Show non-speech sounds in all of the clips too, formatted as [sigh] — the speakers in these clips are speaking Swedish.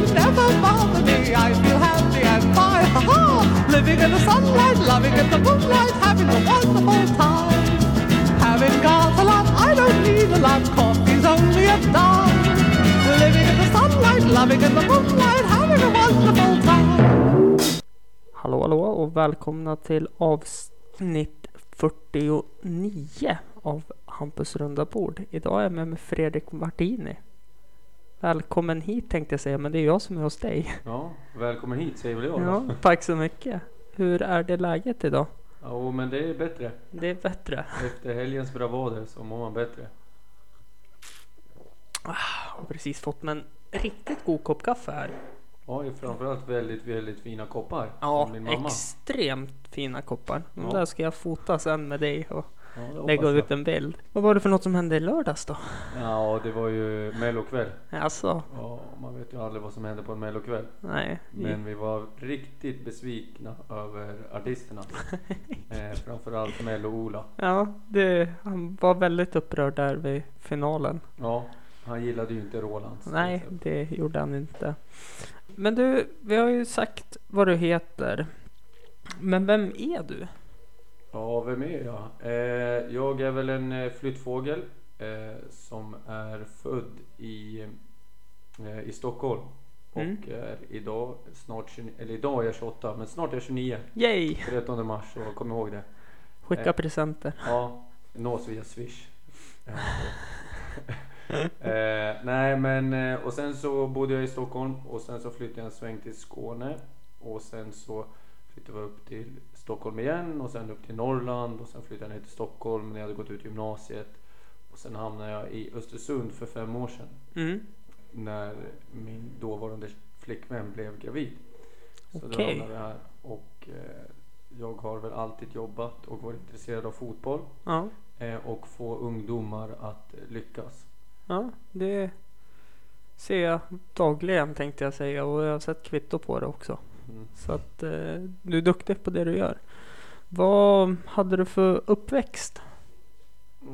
will never bother me. I feel happy and fine, ha ha! Living in the sunlight, loving in the moonlight, having a wonderful time. Having got a lot, I don't need a lot. Coffee's only a dime. Living in the sunlight, loving in the moonlight, having a wonderful time. Hallå hallå och välkomna till avsnitt 49 av Hampus runda bord. Idag är jag med, med Fredrik Martini. Välkommen hit tänkte jag säga, men det är jag som är hos dig. Ja, välkommen hit säger väl jag Ja, då. tack så mycket. Hur är det läget idag? Ja, men det är bättre. Det är bättre. Efter helgens bravader så mår man bättre. Jag har precis fått en riktigt god kopp kaffe här. Ja, framförallt väldigt, väldigt fina koppar. Ja, extremt fina koppar. De Ja. där ska jag fota sen med dig och Ja, det lägga ut en bild. Vad var det för något som hände i lördags då? Ja, det var ju mellokväll. Alltså, Ja, man vet ju aldrig vad som händer på en mellokväll. nej. Men vi var riktigt besvikna över artisterna. [laughs] eh, framförallt Mello-Ola. Ja, det, han var väldigt upprörd där vid finalen. Ja, han gillade ju inte Rolands. Nej, det gjorde han inte. Men du, vi har ju sagt vad du heter. Men vem är du? Ja, vem är jag? Eh, jag är väl en eh, flyttfågel eh, som är född i, eh, i Stockholm. Mm. Och är idag snart 29, eller idag är jag 28 men snart är jag 29. Yay! 13 mars så kom ihåg det. Skicka presenter. Ja, nås via swish. [laughs] nej men och sen så bodde jag i Stockholm och sen så flyttade jag en sväng till Skåne. Och sen så flyttade vi upp till Stockholm igen och sen upp till Norrland och sen flyttade jag ner till Stockholm när jag hade gått ut gymnasiet. Och sen hamnade jag i Östersund för fem år sedan. Mm. När min dåvarande flickvän blev gravid. Så då Okej. hamnade jag här och eh, jag har väl alltid jobbat och varit intresserad av fotboll. Ja, Eh, och få ungdomar att lyckas. ja, det ser jag dagligen tänkte jag säga och jag har sett kvitto på det också. Mm. Så att eh, du är duktig på det du gör. Vad hade du för uppväxt?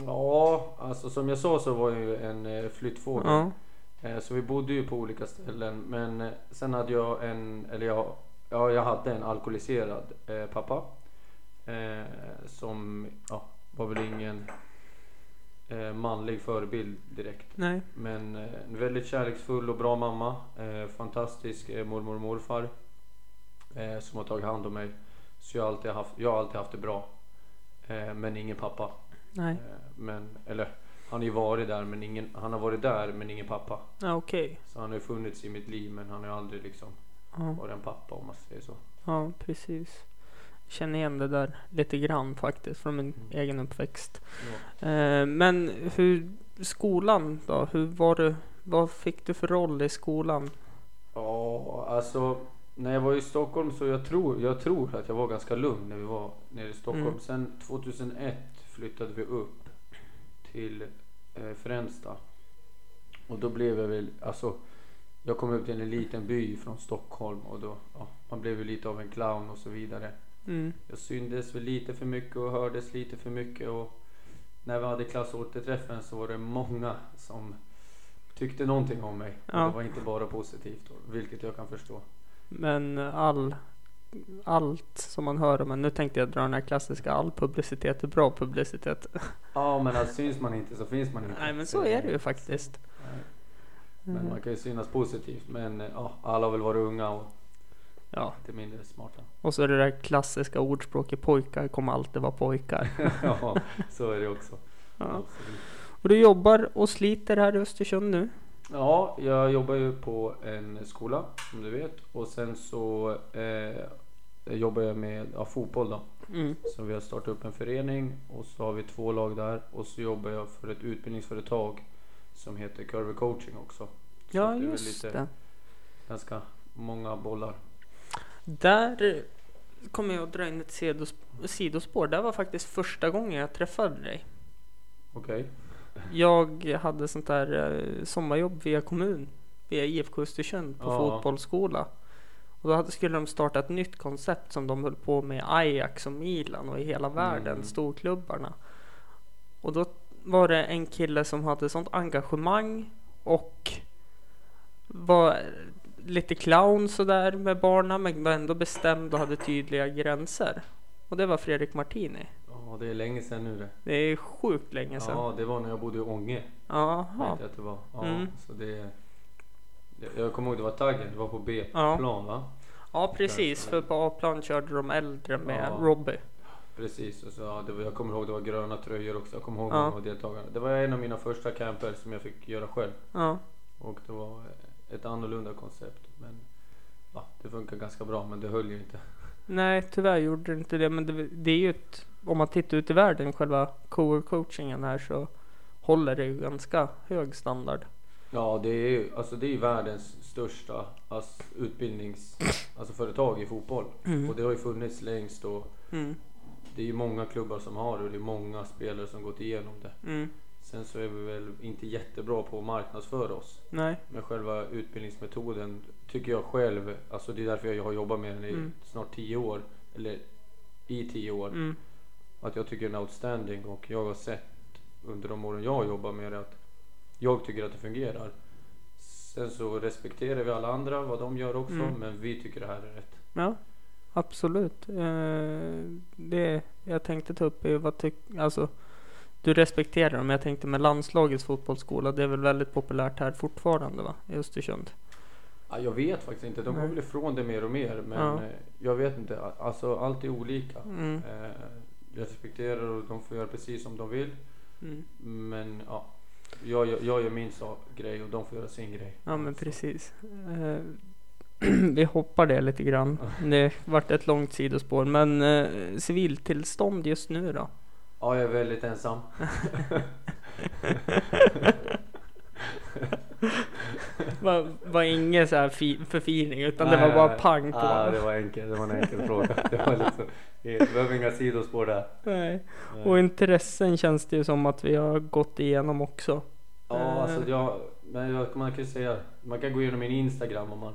Ja, alltså som jag sa så var jag ju en eh, flyttfågel. Ja, Eh, så vi bodde ju på olika ställen. Men eh, sen hade jag en, eller jag, ja, jag hade en alkoholiserad eh, pappa. Eh, som ja, var väl ingen eh, manlig förebild direkt. nej, Men en väldigt kärleksfull och bra mamma. Fantastisk mormor och morfar. Eh, som har tagit hand om mig. Så jag har alltid haft, jag har alltid haft det bra. Eh, men ingen pappa. nej. Eh, men, eller han har ju varit där men ingen, han har varit där men ingen pappa. Ja, okej. Så han har ju funnits i mitt liv men han har ju aldrig liksom Ja. varit en pappa om man säger så. Ja, precis. Jag känner igen det där lite grann faktiskt från min Mm. egen uppväxt. Ja. Eh, men hur, skolan då? Hur var du? Vad fick du för roll i skolan? Ja, alltså när jag var i Stockholm så jag tror, jag tror att jag var ganska lugn när vi var nere i Stockholm. Mm. Sen 2001 flyttade vi upp till eh, Fränsta. Och då blev jag väl, alltså jag kom upp till en liten by från Stockholm och då, ja, man blev ju lite av en clown och så vidare. Mm. Jag syndes väl lite för mycket och hördes lite för mycket och när vi hade klassåterträffen så var det många som tyckte någonting om mig. Ja. Det var inte bara positivt, vilket jag kan förstå. Men all, allt som man hör om en, nu tänkte jag dra den här klassiska, all publicitet är bra publicitet. Ja, men alltså, syns man inte så finns man inte. Nej men så är det ju faktiskt. Nej. Men man kan ju synas positivt. Men ja, alla har väl varit unga och Ja, lite mindre smarta. och så är det där klassiska ordspråket pojkar kommer alltid vara pojkar. [laughs] ja, så är det också. Ja. Och du jobbar och sliter här i Östersund nu? Ja, jag jobbar ju på en skola som du vet. Och sen så eh, jobbar jag med ja, fotboll då. Mm. Så vi har startat upp en förening och så har vi två lag där. Och så jobbar jag för ett utbildningsföretag som heter Curve Coaching också. Så Ja det just lite- det. Ganska många bollar. Där kommer jag att dra in ett sidos- sidospår. Det var faktiskt första gången jag träffade dig. Okej. Jag hade sånt där eh, sommarjobb via kommun, via IFK Östersund på Ja. fotbollsskola. Och då hade, skulle de starta ett nytt koncept som de höll på med Ajax och Milan och i hela världen, Mm. storklubbarna. Och då var det en kille som hade sånt engagemang och var lite clown sådär med barnen men var ändå bestämd och hade tydliga gränser. Och det var Fredrik Martini. Ja, det är länge sedan nu det. Det är sjukt länge sedan. Ja, det var när jag bodde i Ånge. Jaha. Vet jag att det var. Ja, Mm. så det. Jag kommer ihåg det var taggen. Det var på B-plan va? Ja precis, för på A-plan körde de äldre med Ja. Robbie. Precis. Och så, ja, det var, jag kommer ihåg det var gröna tröjor också. Jag kommer ihåg Ja. av deltagarna. Det var en av mina första camper som jag fick göra själv. Ja. Och det var ett annorlunda koncept. Men ja, det funkar ganska bra men det höll ju inte. Nej, tyvärr gjorde det inte det. Men det, det är ju ett, om man tittar ut i världen, själva coachingen här så håller det ju ganska hög standard. Ja, det är ju alltså det är världens största alltså, utbildnings alltså företag i fotboll. Mm. Och det har ju funnits längst och Mm. det är ju många klubbar som har det och det är många spelare som gått igenom det. Mm. Sen så är vi väl inte jättebra på att marknadsföra oss. Nej. Men själva utbildningsmetoden tycker jag själv, alltså det är därför jag har jobbat med den i Mm. snart tio år. Eller i tio år. Att jag tycker den är outstanding och jag har sett under de åren jag har jobbat med det att jag tycker att det fungerar. Sen så respekterar vi alla andra vad de gör också Mm. men vi tycker det här är rätt. Ja, absolut. Eh, det jag tänkte ta upp är vad tyck, alltså du respekterar dem. Jag tänkte med landslagets fotbollsskola. Det är väl väldigt populärt här fortfarande va? I Östersund. Ja, jag vet faktiskt inte, de går väl ifrån det mer och mer men Ja. jag vet inte. Alltså allt är olika. Mm. Eh, respekterar och de får göra precis som de vill. Mm. Men ja, jag, jag, jag gör min sak, grej och de får göra sin grej. Ja men precis. Eh, [clears throat] vi hoppar det lite grann. Det vart ett långt sidospår. Men eh, civiltillstånd just nu då? Ja, jag är väldigt ensam. [laughs] Var, var ingen så här fi, förfining utan det var Nej, bara nej. pang på. Ja, det var enkelt. Det var en enkel fråga. Det var liksom, det behöver inga sidospår där. Nej. Nej. Och intressen känns det ju som att vi har gått igenom också. Ja, alltså jag, men jag, man kan ju säga, man kan gå igenom min Instagram om man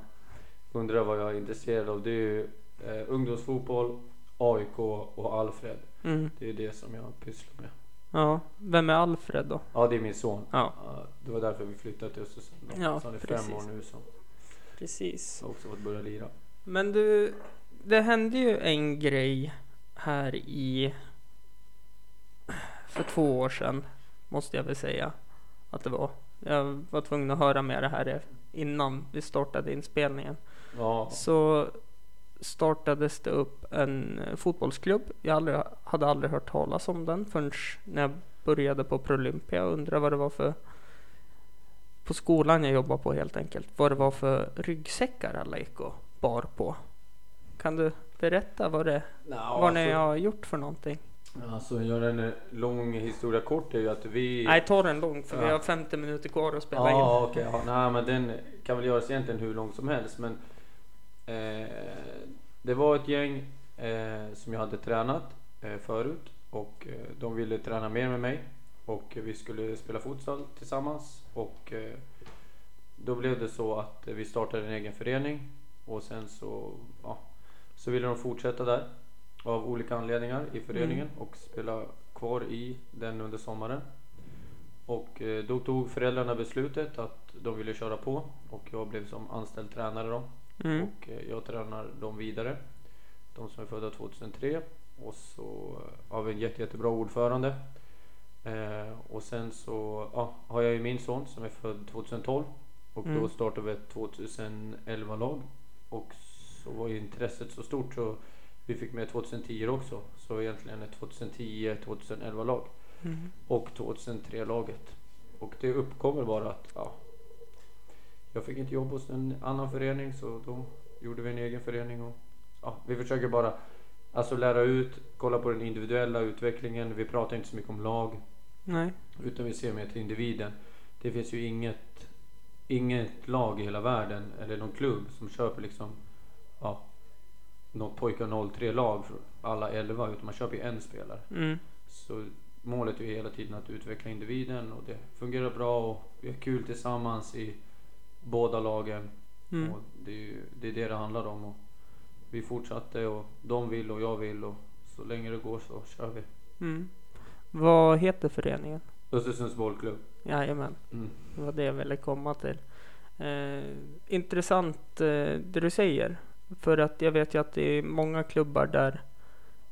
undrar vad jag är intresserad av. Det är ju eh, ungdomsfotboll, AIK och Alfred. Mm. Det är det som jag pysslar med. Ja, vem är Alfred då? Ja, det är min son. Ja, det var därför vi flyttade till Östersund. Ja, så han är precis. fem år nu så precis. jag har också fått börja lira. Men du, det hände ju en grej här i för två år sedan måste jag väl säga att det var. Jag var tvungen att höra med det här innan vi startade inspelningen. Ja, Så startades det upp en fotbollsklubb. Jag aldrig, hade aldrig hört talas om den förrän när jag började på Prolympia och undrade vad det var för på skolan jag jobbade på helt enkelt. Vad det var för ryggsäckar alla gick och bar på. Kan du berätta vad, det, Nå, vad ni alltså, har gjort för någonting? alltså göra en lång historia kort är ju att vi... Nej, ta den långt för vi Ja. har 50 minuter kvar att spela in. Ja, okej. Ja, nej, men den kan väl göras egentligen hur lång som helst. Men eh, det var ett gäng eh, som jag hade tränat eh, förut och eh, de ville träna mer med mig och vi skulle spela futsal tillsammans och eh, då blev det så att vi startade en egen förening och sen så, ja, så ville de fortsätta där av olika anledningar i föreningen och spela kvar i den under sommaren. Och eh, då tog föräldrarna beslutet att de ville köra på och jag blev som anställd tränare då. Mm. Och eh, jag tränar dem vidare. De som är födda 2003. Och så eh, vi en jätte, jättebra ordförande. Eh, och sen så ja, har jag ju min son som är född 2012. Och Mm. då startade vi ett 2011-lag. Och så var ju intresset så stort så vi fick med 2010 också. Så egentligen ett 2010-2011-lag Mm. och 2003-laget. Och det uppkommer bara att ja, jag fick inte jobb hos en annan förening så då gjorde vi en egen förening. Och, ja, vi försöker bara alltså lära ut, kolla på den individuella utvecklingen. Vi pratar inte så mycket om lag Nej. utan vi ser mer till individen. Det finns ju inget, inget lag i hela världen eller någon klubb som köper liksom ja, något pojkar 03-lag för alla 11 utan man köper ju en spelare. Mm. Så målet är ju hela tiden att utveckla individen och det fungerar bra och vi har kul tillsammans i båda lagen. Mm. Och det är ju det, är det det handlar om. Och vi fortsatte och de vill och jag vill och så länge det går så kör vi. Mm. Vad heter föreningen? Östersunds bollklubb. Jajamän. Mm. Det var det jag ville komma till. Eh, intressant eh, det du säger. För att jag vet ju att det är många klubbar där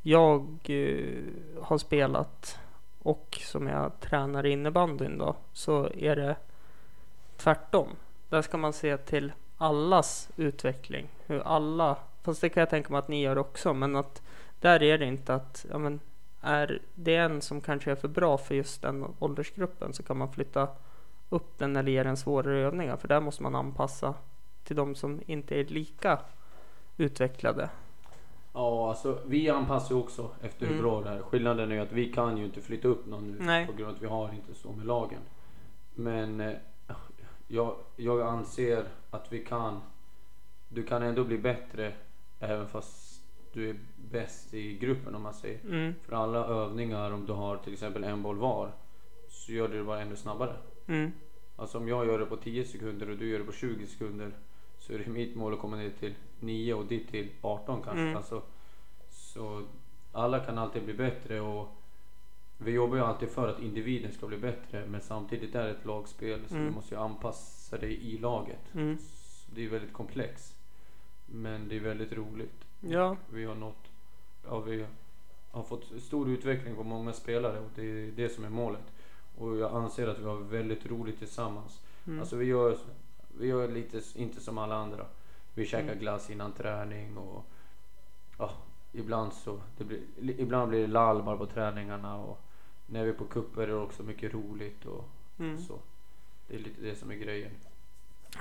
jag eh, har spelat och som jag tränar innebandyn då, så är det tvärtom. Där ska man se till allas utveckling. Hur alla, fast det kan jag tänka mig att ni gör också, men att där är det inte att ja, men, är det en som kanske är för bra för just den åldersgruppen så kan man flytta upp den eller ge den svårare övningar för där måste man anpassa till de som inte är lika utvecklade. Ja, alltså vi anpassar ju också efter hur Mm. bra det är. Skillnaden är ju att vi kan ju inte flytta upp någon nu Nej. på grund av att vi har inte så med lagen. Men eh, jag, jag anser att vi kan. Du kan ändå bli bättre även fast du är bäst i gruppen om man säger. Mm, För alla övningar om du har till exempel en boll var så gör du det bara ännu snabbare. mm, Alltså om jag gör det på 10 sekunder och du gör det på 20 sekunder så är det mitt mål att komma ner till 9 och ditt till 18 kanske. Mm. Alltså, så alla kan alltid bli bättre och vi jobbar ju alltid för att individen ska bli bättre men samtidigt är det ett lagspel så Mm. du måste ju anpassa dig i laget. mm. Det är väldigt komplext. Men det är väldigt roligt. Ja, Vi har nått, ja vi har fått stor utveckling på många spelare och det är det som är målet. Och jag anser att vi har väldigt roligt tillsammans. mm. Alltså vi gör, vi gör lite, inte som alla andra. Vi käkar Mm. glass innan träning och ja, ibland så, blir, li- ibland blir det lall bara på träningarna och när vi är på kupper är det också mycket roligt och mm. så. Det är lite det som är grejen.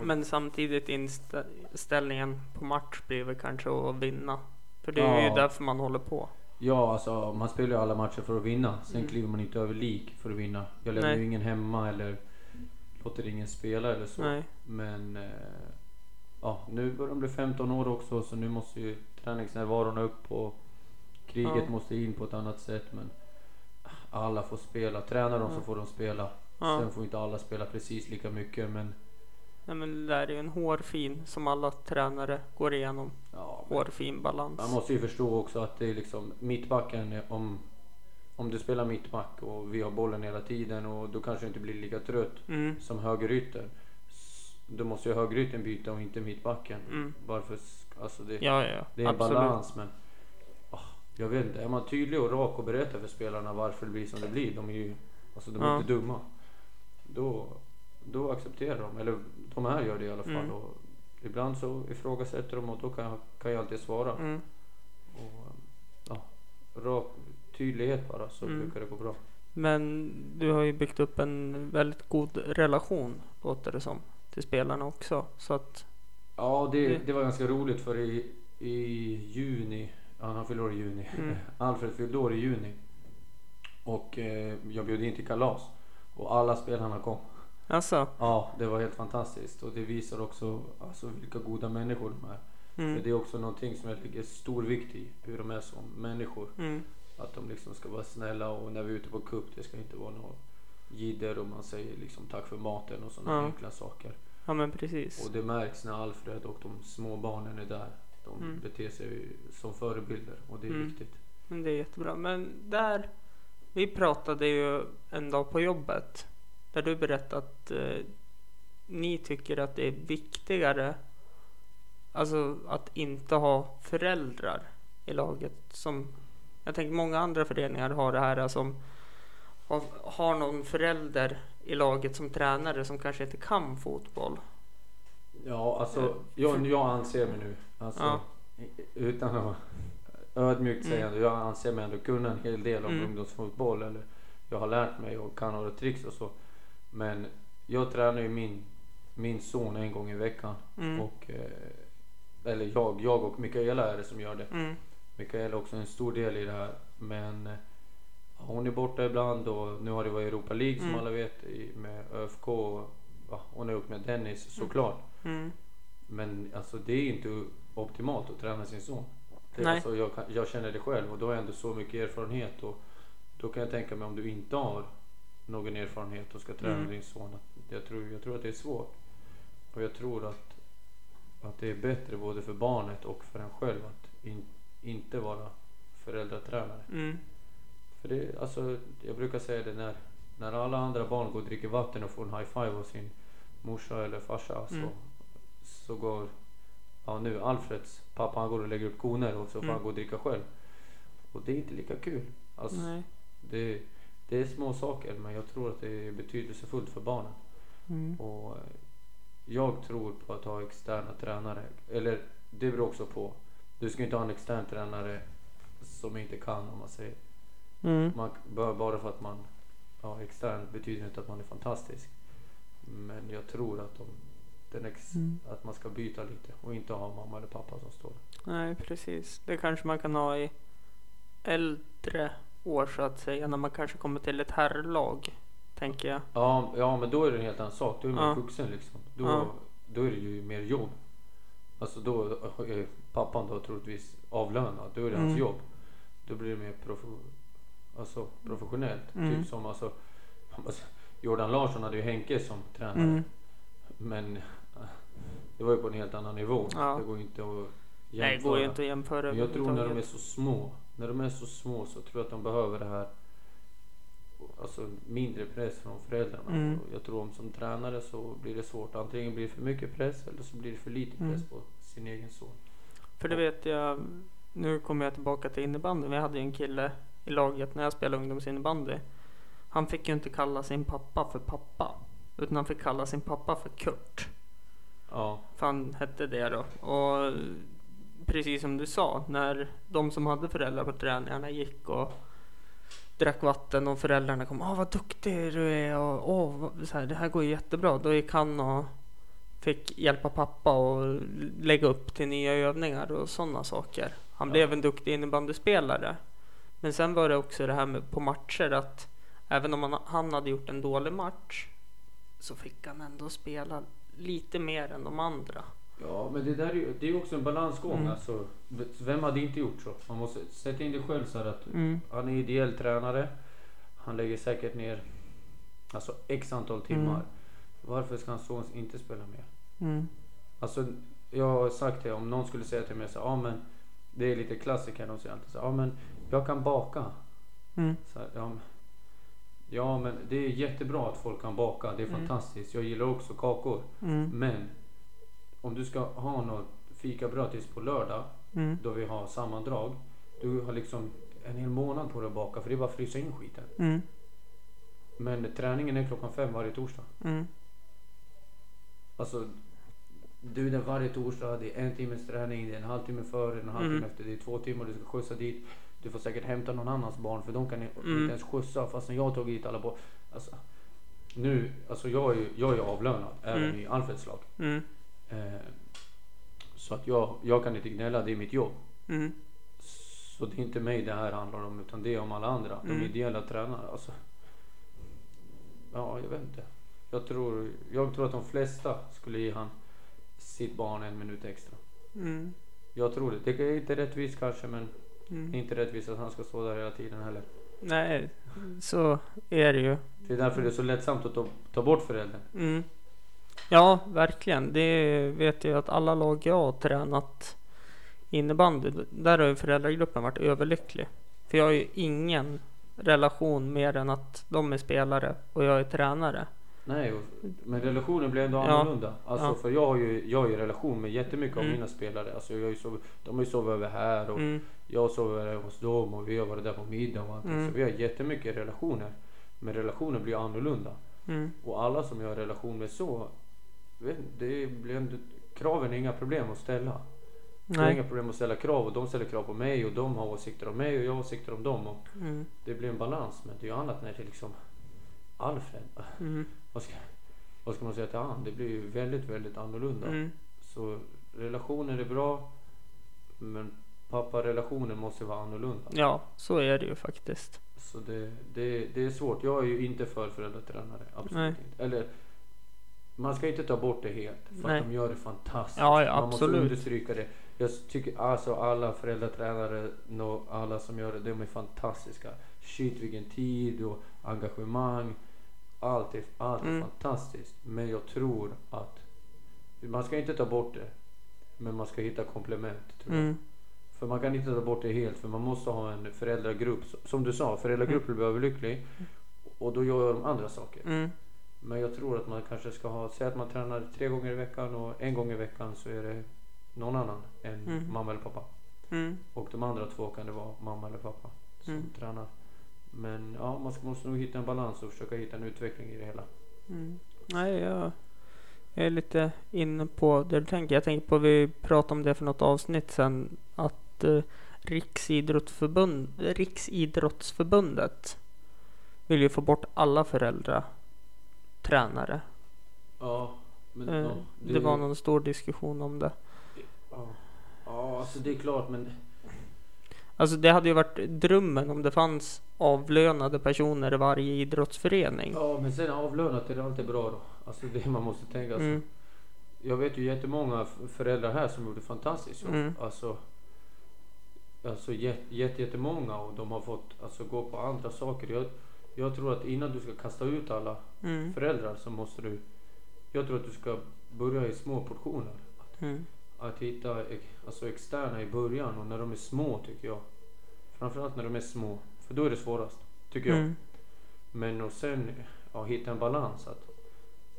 Men samtidigt inställningen på match blir väl kanske att vinna. För det är ju Ja. därför man håller på. Ja, alltså man spelar ju alla matcher för att vinna. Sen Mm. kliver man inte över lik för att vinna. Jag lämnar ju ingen hemma eller låter ingen spela eller så. Nej. Men eh, ja, nu börjar de bli 15 år också så nu måste ju träningsnärvaron upp och kriget Ja. måste in på ett annat sätt. Men alla får spela. Tränar de så Ja. får de spela. Ja. Sen får inte alla spela precis lika mycket men Nej, men det där är ju en hårfin som alla tränare går igenom. ja, Hårfin balans. man måste ju förstå också att det är liksom mittbacken om om du spelar mittback och vi har bollen hela tiden och då kanske du inte blir lika trött Mm, som högerytter. Då måste ju högerytten byta och inte mittbacken. mm. Varför? Alltså det, Ja, ja, det är en balans men ah, jag vet inte. Är man tydlig och rak och berättar för spelarna varför det blir som det blir. De är ju alltså de är Ja. inte dumma. Då, då accepterar de. Eller de här gör det i alla fall. Mm. Och ibland så ifrågasätter de och då kan jag, kan jag alltid svara. Mm. Och, ja, rak tydlighet bara så Mm. brukar det gå bra. Men du har ju byggt upp en väldigt god relation, låter det som, till spelarna också. Så att, Ja, det, Det- det var ganska roligt för i, i juni, ja, han fyllde år i juni. Mm. [laughs] Alfred fyllde år i juni. Och eh, jag bjöd in till kalas. Och alla spelarna kom. alltså, Ja, det var helt fantastiskt. Och det visar också alltså, vilka goda människor de är. För mm, det är också någonting som jag lägger stor vikt i. Hur de är som människor. mm, Att de liksom ska vara snälla och när vi är ute på cup det ska inte vara något jidder och man säger liksom tack för maten och sådana Ja. enkla saker. ja men precis. Och det märks när Alfred och de små barnen är där. De Mm. beter sig som förebilder och det är Mm. viktigt. Men det är jättebra. Men där, vi pratade ju en dag på jobbet. Där du berättade att eh, ni tycker att det är viktigare Alltså att inte ha föräldrar i laget som Jag tänker många andra föreningar har det här som har, har någon förälder i laget som tränare som kanske inte kan fotboll. Ja, alltså jag, jag anser mig nu, alltså, Ja. utan att ödmjukt Mm. säga det, jag anser mig ändå kunna en hel del om Mm. ungdomsfotboll. Eller jag har lärt mig och kan några tricks och så. Men jag tränar ju min, min son en gång i veckan. Mm. Och, eh, eller jag, jag och Mikaela är det som gör det. Mm. Mikaela också en stor del i det här. Men eh, hon är borta ibland och nu har det varit Europa League som Mm. alla vet med ÖFK. Och, ja, hon är upp med Dennis såklart. Mm. Men alltså det är inte optimalt att träna sin son. Det, Nej. alltså, jag, jag känner det själv och då har jag ändå så mycket erfarenhet. Och då kan jag tänka mig om du inte har någon erfarenhet och ska träna Mm. din son. Att jag, tror, jag tror att det är svårt. Och jag tror att, att det är bättre både för barnet och för en själv att in, inte vara föräldratränare. Mm. För det, alltså, jag brukar säga det när, när alla andra barn går och dricker vatten och får en high five av sin morsa eller farsa Mm. så, så går, ja nu Alfreds pappa han går och lägger upp koner och så får Mm. han gå och dricka själv. Och det är inte lika kul. Alltså, Nej. det, det är små saker men jag tror att det är betydelsefullt för barnen. Mm. Och eh, jag tror på att ha externa tränare. Eller det beror också på. Du ska inte ha en extern tränare som inte kan om man säger. Mm. Man, bara bara för att man ja, extern betyder inte att man är fantastisk. Men jag tror att, de, den ex, Mm. att man ska byta lite och inte ha mamma eller pappa som står. Nej, precis. Det kanske man kan ha i äldre år så att säga. När man kanske kommer till ett herrlag. Tänker jag. Ja, ja men då är det en helt annan sak. Då är man Ja. vuxen liksom. Då, Ja. då är det ju mer jobb. Alltså då är pappan då troligtvis avlönad. Då är det hans Mm. jobb. Då blir det mer prof- alltså, professionellt. Mm. Typ som alltså, alltså, Jordan Larsson hade ju Henke som tränare. Mm. Men det var ju på en helt annan nivå. Ja. Det går ju inte att jämföra. Nej, det går ju inte att jämföra Men jag tror när de är så små. När de är så små så tror jag att de behöver det här. Alltså mindre press från föräldrarna. Mm. Jag tror om som tränare så blir det svårt. Antingen blir det för mycket press eller så blir det för lite Mm. press på sin egen son. För det vet jag. Nu kommer jag tillbaka till innebandy. Vi hade ju en kille i laget när jag spelade ungdomsinnebandy. Han fick ju inte kalla sin pappa för pappa. Utan han fick kalla sin pappa för Kurt. Ja, För han hette det då. Och precis som du sa. När de som hade föräldrar på träningarna gick och drack vatten och föräldrarna kom. Åh vad duktig du är. Och, Åh, så här, det här går jättebra. Då gick han och fick hjälpa pappa och lägga upp till nya övningar och sådana saker. Han Ja. blev en duktig innebandyspelare. Men sen var det också det här med på matcher att även om han, han hade gjort en dålig match så fick han ändå spela lite mer än de andra. ja men det där är ju det är också en balansgång. Mm. Alltså, vem hade inte gjort så? Man måste sätta in det själv så här att Mm. han är ideell tränare. Han lägger säkert ner alltså x antal timmar. Mm. Varför ska hans son inte spela mer? Mm. Alltså, jag har sagt det, om någon skulle säga till mig så ja men det är lite klassiker, de säger alltid så ja men jag kan baka. Mm. Så ja, men, ja men det är jättebra att folk kan baka, det är Mm. fantastiskt. Jag gillar också kakor. Mm. Men om du ska ha något fikabröd tills på lördag, Mm. då vi har sammandrag. Du har liksom en hel månad på dig att baka, för det är bara att frysa in skiten. Mm. Men träningen är klockan fem varje torsdag. Mm. Alltså, du är där varje torsdag, det är en timmes träning, det är en halvtimme före, en halvtimme Mm. efter, det är två timmar, du ska skjutsa dit. Du får säkert hämta någon annans barn för de kan Mm. inte ens skjutsa fastän jag tog hit alla barn. Alltså, nu, alltså jag är ju jag är avlönad även Mm. i Alfreds lag. Mm. Eh, så att jag, jag kan inte gnälla, det är mitt jobb. Mm. Så det är inte mig det här handlar om utan det är om alla andra. Mm. De ideella tränarna. Alltså, ja, jag vet inte. Jag tror, jag tror att de flesta skulle ge han sitt barn en minut extra. Mm. Jag tror det. Det är inte rättvist kanske men Mm. inte rättvist att han ska stå där hela tiden heller. Nej, så är det ju. Det är därför det är så lättsamt att ta, ta bort föräldern. Mm. Ja, verkligen. Det vet jag att alla lag jag har tränat innebandy, där har ju föräldragruppen varit överlycklig. För jag har ju ingen relation mer än att de är spelare och jag är tränare. Nej, men relationen blir ändå Ja. annorlunda. Alltså Ja. för jag har ju, jag har ju relation med jättemycket av Mm. mina spelare. Alltså jag har ju sov, de har ju sovit över här och Mm. jag sover hos dem och vi har varit där på middag och allting. Mm. Så vi har jättemycket relationer. Men relationen blir annorlunda. Mm. Och alla som jag har relation med så, det blir ändå, kraven är inga problem att ställa. Det är inga problem att ställa krav och de ställer krav på mig och de har åsikter om mig och jag har åsikter om dem. Och Mm. det blir en balans. Men det är ju annat när det är liksom Alfred. Mm. Vad ska, vad ska man säga till han? Det blir ju väldigt, väldigt annorlunda. Mm. Så relationer är bra. Men pappa-relationen måste vara annorlunda. Ja, så är det ju faktiskt. Så det, det, det är svårt. Jag är ju inte för föräldratränare. Absolut Nej. inte. Eller man ska inte ta bort det helt. För Nej. att de gör det fantastiskt. Ja, ja, man absolut. måste understryka det. Jag tycker alltså alla föräldratränare, no, alla som gör det, de är fantastiska. Shit vilken tid och engagemang. Allt är, allt är Mm. fantastiskt. Men jag tror att man ska inte ta bort det. Men man ska hitta komplement. Tror jag. Mm. För man kan inte ta bort det helt för man måste ha en föräldragrupp. Som du sa, föräldragruppen blir överlycklig. Och då gör de andra saker. Mm. Men jag tror att man kanske ska ha, säg att man tränar tre gånger i veckan och en gång i veckan så är det någon annan än Mm. mamma eller pappa. Mm. Och de andra två kan det vara mamma eller pappa som Mm. tränar. Men ja, man ska, måste nog hitta en balans och försöka hitta en utveckling i det hela. Mm. Nej, jag, jag är lite inne på det du tänker. Jag tänker på, vi pratade om det för något avsnitt sen, att eh, Riksidrottsförbund, Riksidrottsförbundet vill ju få bort alla föräldrar, tränare. Ja, men Eh, ja, det var någon stor diskussion om det. Ja, ja alltså det är klart men Alltså det hade ju varit drömmen om det fanns avlönade personer i varje idrottsförening. Ja, men sen avlönat är det alltid bra då. Alltså det man måste tänka. Alltså, Mm. Jag vet ju jättemånga föräldrar här som gjorde fantastiskt jobb. Mm. Alltså, alltså jätte, jättemånga och de har fått alltså, gå på andra saker. Jag, jag tror att innan du ska kasta ut alla Mm. föräldrar så måste du. Jag tror att du ska börja i små portioner. Mm. Att hitta alltså, externa i början och när de är små tycker jag. Framförallt när de är små. För då är det svårast. Tycker jag. Mm. Men och sen ja, hitta en balans. Att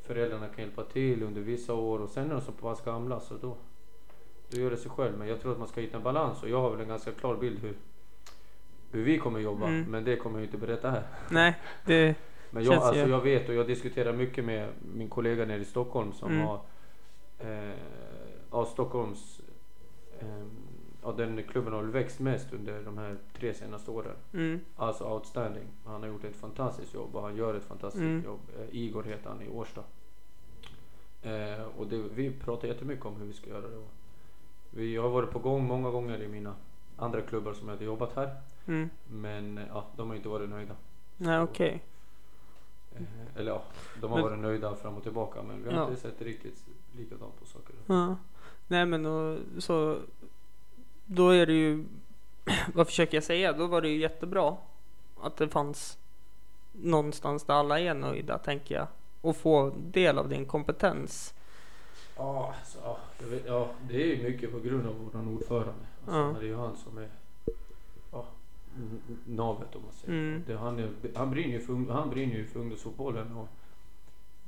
föräldrarna kan hjälpa till under vissa år och sen när de är så pass gamla så då, då gör det sig själv. Men jag tror att man ska hitta en balans och jag har väl en ganska klar bild hur, hur vi kommer jobba. Mm. Men det kommer jag inte berätta här. Nej, det... [laughs] Men jag, Känns alltså, ju- jag vet och jag diskuterar mycket med min kollega nere i Stockholm som Mm. har eh, ja, Stockholms eh, ja, den klubben har väl växt mest under de här tre senaste åren. Mm. Alltså outstanding. Han har gjort ett fantastiskt jobb och han gör ett fantastiskt Mm. jobb. Eh, Igor heter han i Årsta. Eh, och det, vi pratar jättemycket om hur vi ska göra det. Vi har varit på gång många gånger i mina andra klubbar som jag hade jobbat här. Mm. Men eh, ja, de har inte varit nöjda. Nej, okej. Eh, eller ja, de har Men- varit nöjda fram och tillbaka men vi har Ja. inte sett riktigt likadant på saker. Ja. Nej men och, så då är det ju [clears throat] vad försöker jag säga? Då var det ju jättebra att det fanns någonstans där alla är nöjda tänker jag och få del av din kompetens. Ja, alltså, ja, jag vet, ja, det är ju mycket på grund av vår ordförande. Alltså, Ja. Det är ju han som är ja, navet om man säger. Mm. Det, han, är, han, brinner ju för, ung- han brinner ju för ungdomsfotbollen och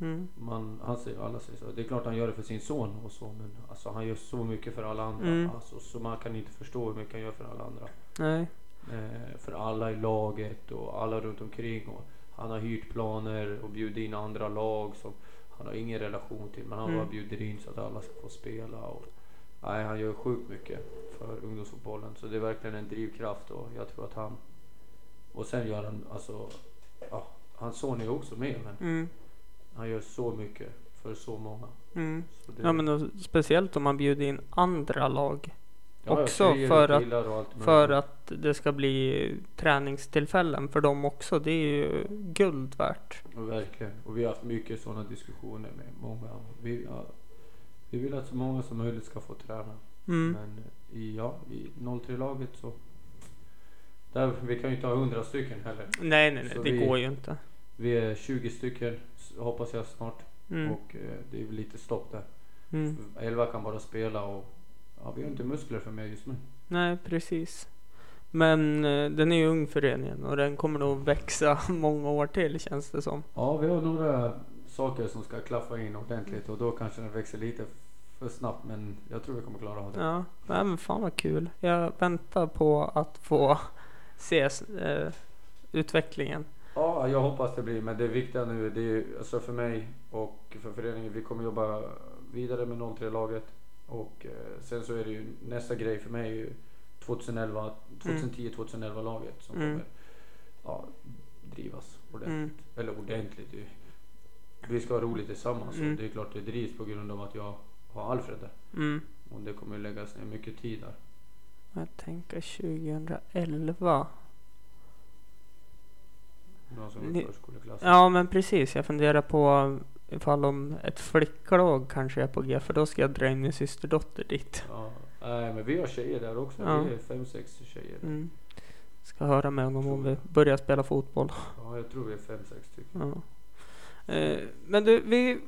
Mm. man, han säger, alla säger så. Det är klart han gör det för sin son och så men alltså, han gör så mycket för alla andra. Mm. Alltså, så man kan inte förstå hur mycket han gör för alla andra. Nej. Eh, för alla i laget och alla runt omkring. Och han har hyrt planer och bjudit in andra lag som han har ingen relation till. Men han Mm. bara bjuder in så att alla ska få spela. Och, nej, han gör sjukt mycket för ungdomsfotbollen. Så det är verkligen en drivkraft och jag tror att han... Och sen gör han alltså... Ja, hans son är också med men Mm. Han gör så mycket för så många. Mm. Så det, Ja men och speciellt om man bjuder in andra lag Ja, ja, också för att- för att det ska bli träningstillfällen för dem också. Det är ju guld värt. Och Verkligen. Och vi har haft mycket sådana diskussioner med många. Vi, ja, vi vill att så många som möjligt ska få träna. Mm. Men i, ja, i 03-laget så... Där, vi kan ju inte ha 100 stycken heller. Nej, nej, nej, det vi- går ju inte. Vi är 20 stycken hoppas jag snart. Mm. Och eh, det är väl lite stopp där. Mm. 11 kan bara spela och ja, vi har inte muskler för mer just nu. Nej, precis. Men eh, den är ju ung föreningen och den kommer nog växa [laughs] många år till känns det som. Ja, vi har några saker som ska klaffa in ordentligt och då kanske den växer lite för snabbt. Men jag tror vi kommer klara av det. Ja, men fan vad kul. Jag väntar på att få [laughs] se eh, utvecklingen. Ja, jag hoppas det blir. Men det viktiga nu, det är alltså för mig och för föreningen, vi kommer jobba vidare med 03-laget. Och eh, sen så är det ju nästa grej för mig är ju 2011, 2010-2011 laget som Mm. kommer ja, drivas ordentligt. Mm. Eller ordentligt. Vi ska ha roligt tillsammans Mm. det är klart det drivs på grund av att jag har Alfred där. Mm. Och det kommer läggas ner mycket tid där. Jag tänker 2011. Någon som går. Ja, men precis. Jag funderar på ifall om ett flicklag kanske är på G, för då ska jag dra in min systerdotter dit. Ja, nej, men vi har tjejer där också. Ja. Vi är fem, sex tjejer. Mm. Ska höra med honom om vi börjar spela fotboll. Ja, jag tror vi är fem, sex stycken. Ja. Eh, men du, vi,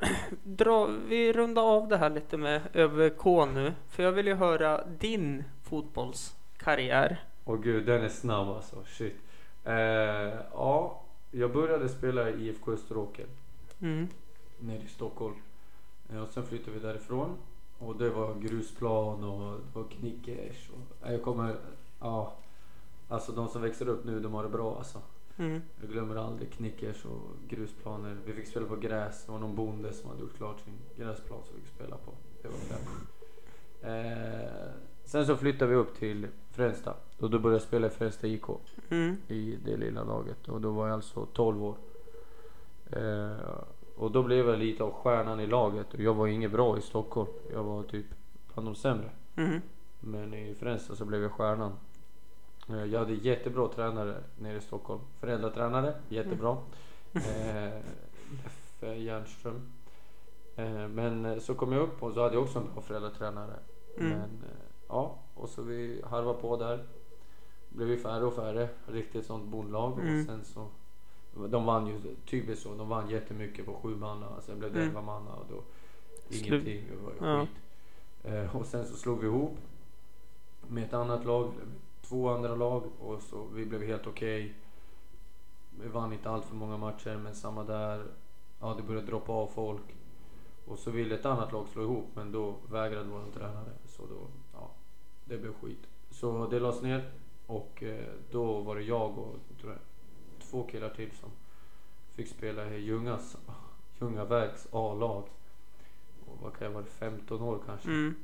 [clears throat] drar, vi rundar av det här lite med ÖVK nu. För jag vill ju höra din fotbollskarriär. Åh gud, den är snabb alltså. Shit. Eh, ja, jag började spela i IFK Österåker. Mm. nere i Stockholm. Eh, Och sen flyttade vi därifrån. Och det var grusplan och det var knickers. Och, jag kommer, ja. Alltså de som växer upp nu, de har det bra alltså. Mm. Jag glömmer aldrig knickers och grusplaner. Vi fick spela på gräs. Det var någon bonde som hade gjort klart sin gräsplan som vi fick spela på. Det var. Eh, sen så flyttade vi upp till Fränsta. Och då började jag spela i Fränsta IK Mm. i det lilla laget. Och då var jag alltså 12 år. Eh, och då blev jag lite av stjärnan i laget. Och jag var inget bra i Stockholm. Jag var typ bland de sämre. Mm. Men i Fränsta så blev jag stjärnan. Eh, Jag hade jättebra tränare nere i Stockholm. Föräldratränare, jättebra. Eh, Leffe Järnström. Eh, men så kom jag upp och så hade jag också en bra föräldratränare. Mm. Men eh, ja, och så vi harvade på där. Blev vi färre och färre. Riktigt sånt bondlag. Mm. Och sen så de vann ju typiskt så. De vann jättemycket på sju manna. Sen blev det Mm. elva manna och då ingenting. Det var ju Ja. skit. Eh, och sen så slog vi ihop med ett annat lag, två andra lag och så vi blev helt okej. Vi vann inte allt för många matcher men samma där. Ja, det började droppa av folk. Och så ville ett annat lag slå ihop men då vägrade vår tränare. Så då, ja, det blev skit. Så det lades ner och eh, då var det jag och jag, två killar till som fick spela i Ljungas, Ljungaverks A-lag. Och vad kan jag vara, 15 år kanske. Mm.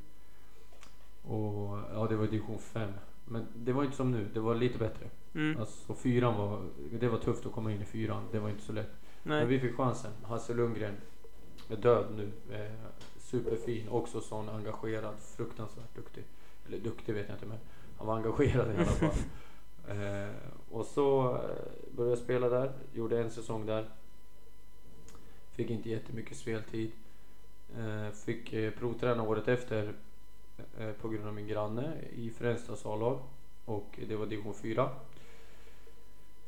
Och ja, det var division 5. Men det var inte som nu, det var lite bättre. Mm. Alltså fyran var, det var tufft att komma in i fyran. Det var inte så lätt. Men Nej. vi fick chansen. Hasse Lundgren är död nu. Eh, superfin, också sån engagerad, fruktansvärt duktig. Eller duktig vet jag inte men han var engagerad i alla fall. eh, och så eh, började jag spela där, gjorde en säsong där. Fick inte jättemycket speltid. Eh, fick eh, provträna året efter eh, på grund av min granne i Fränstas A-lag. Och det var division 4.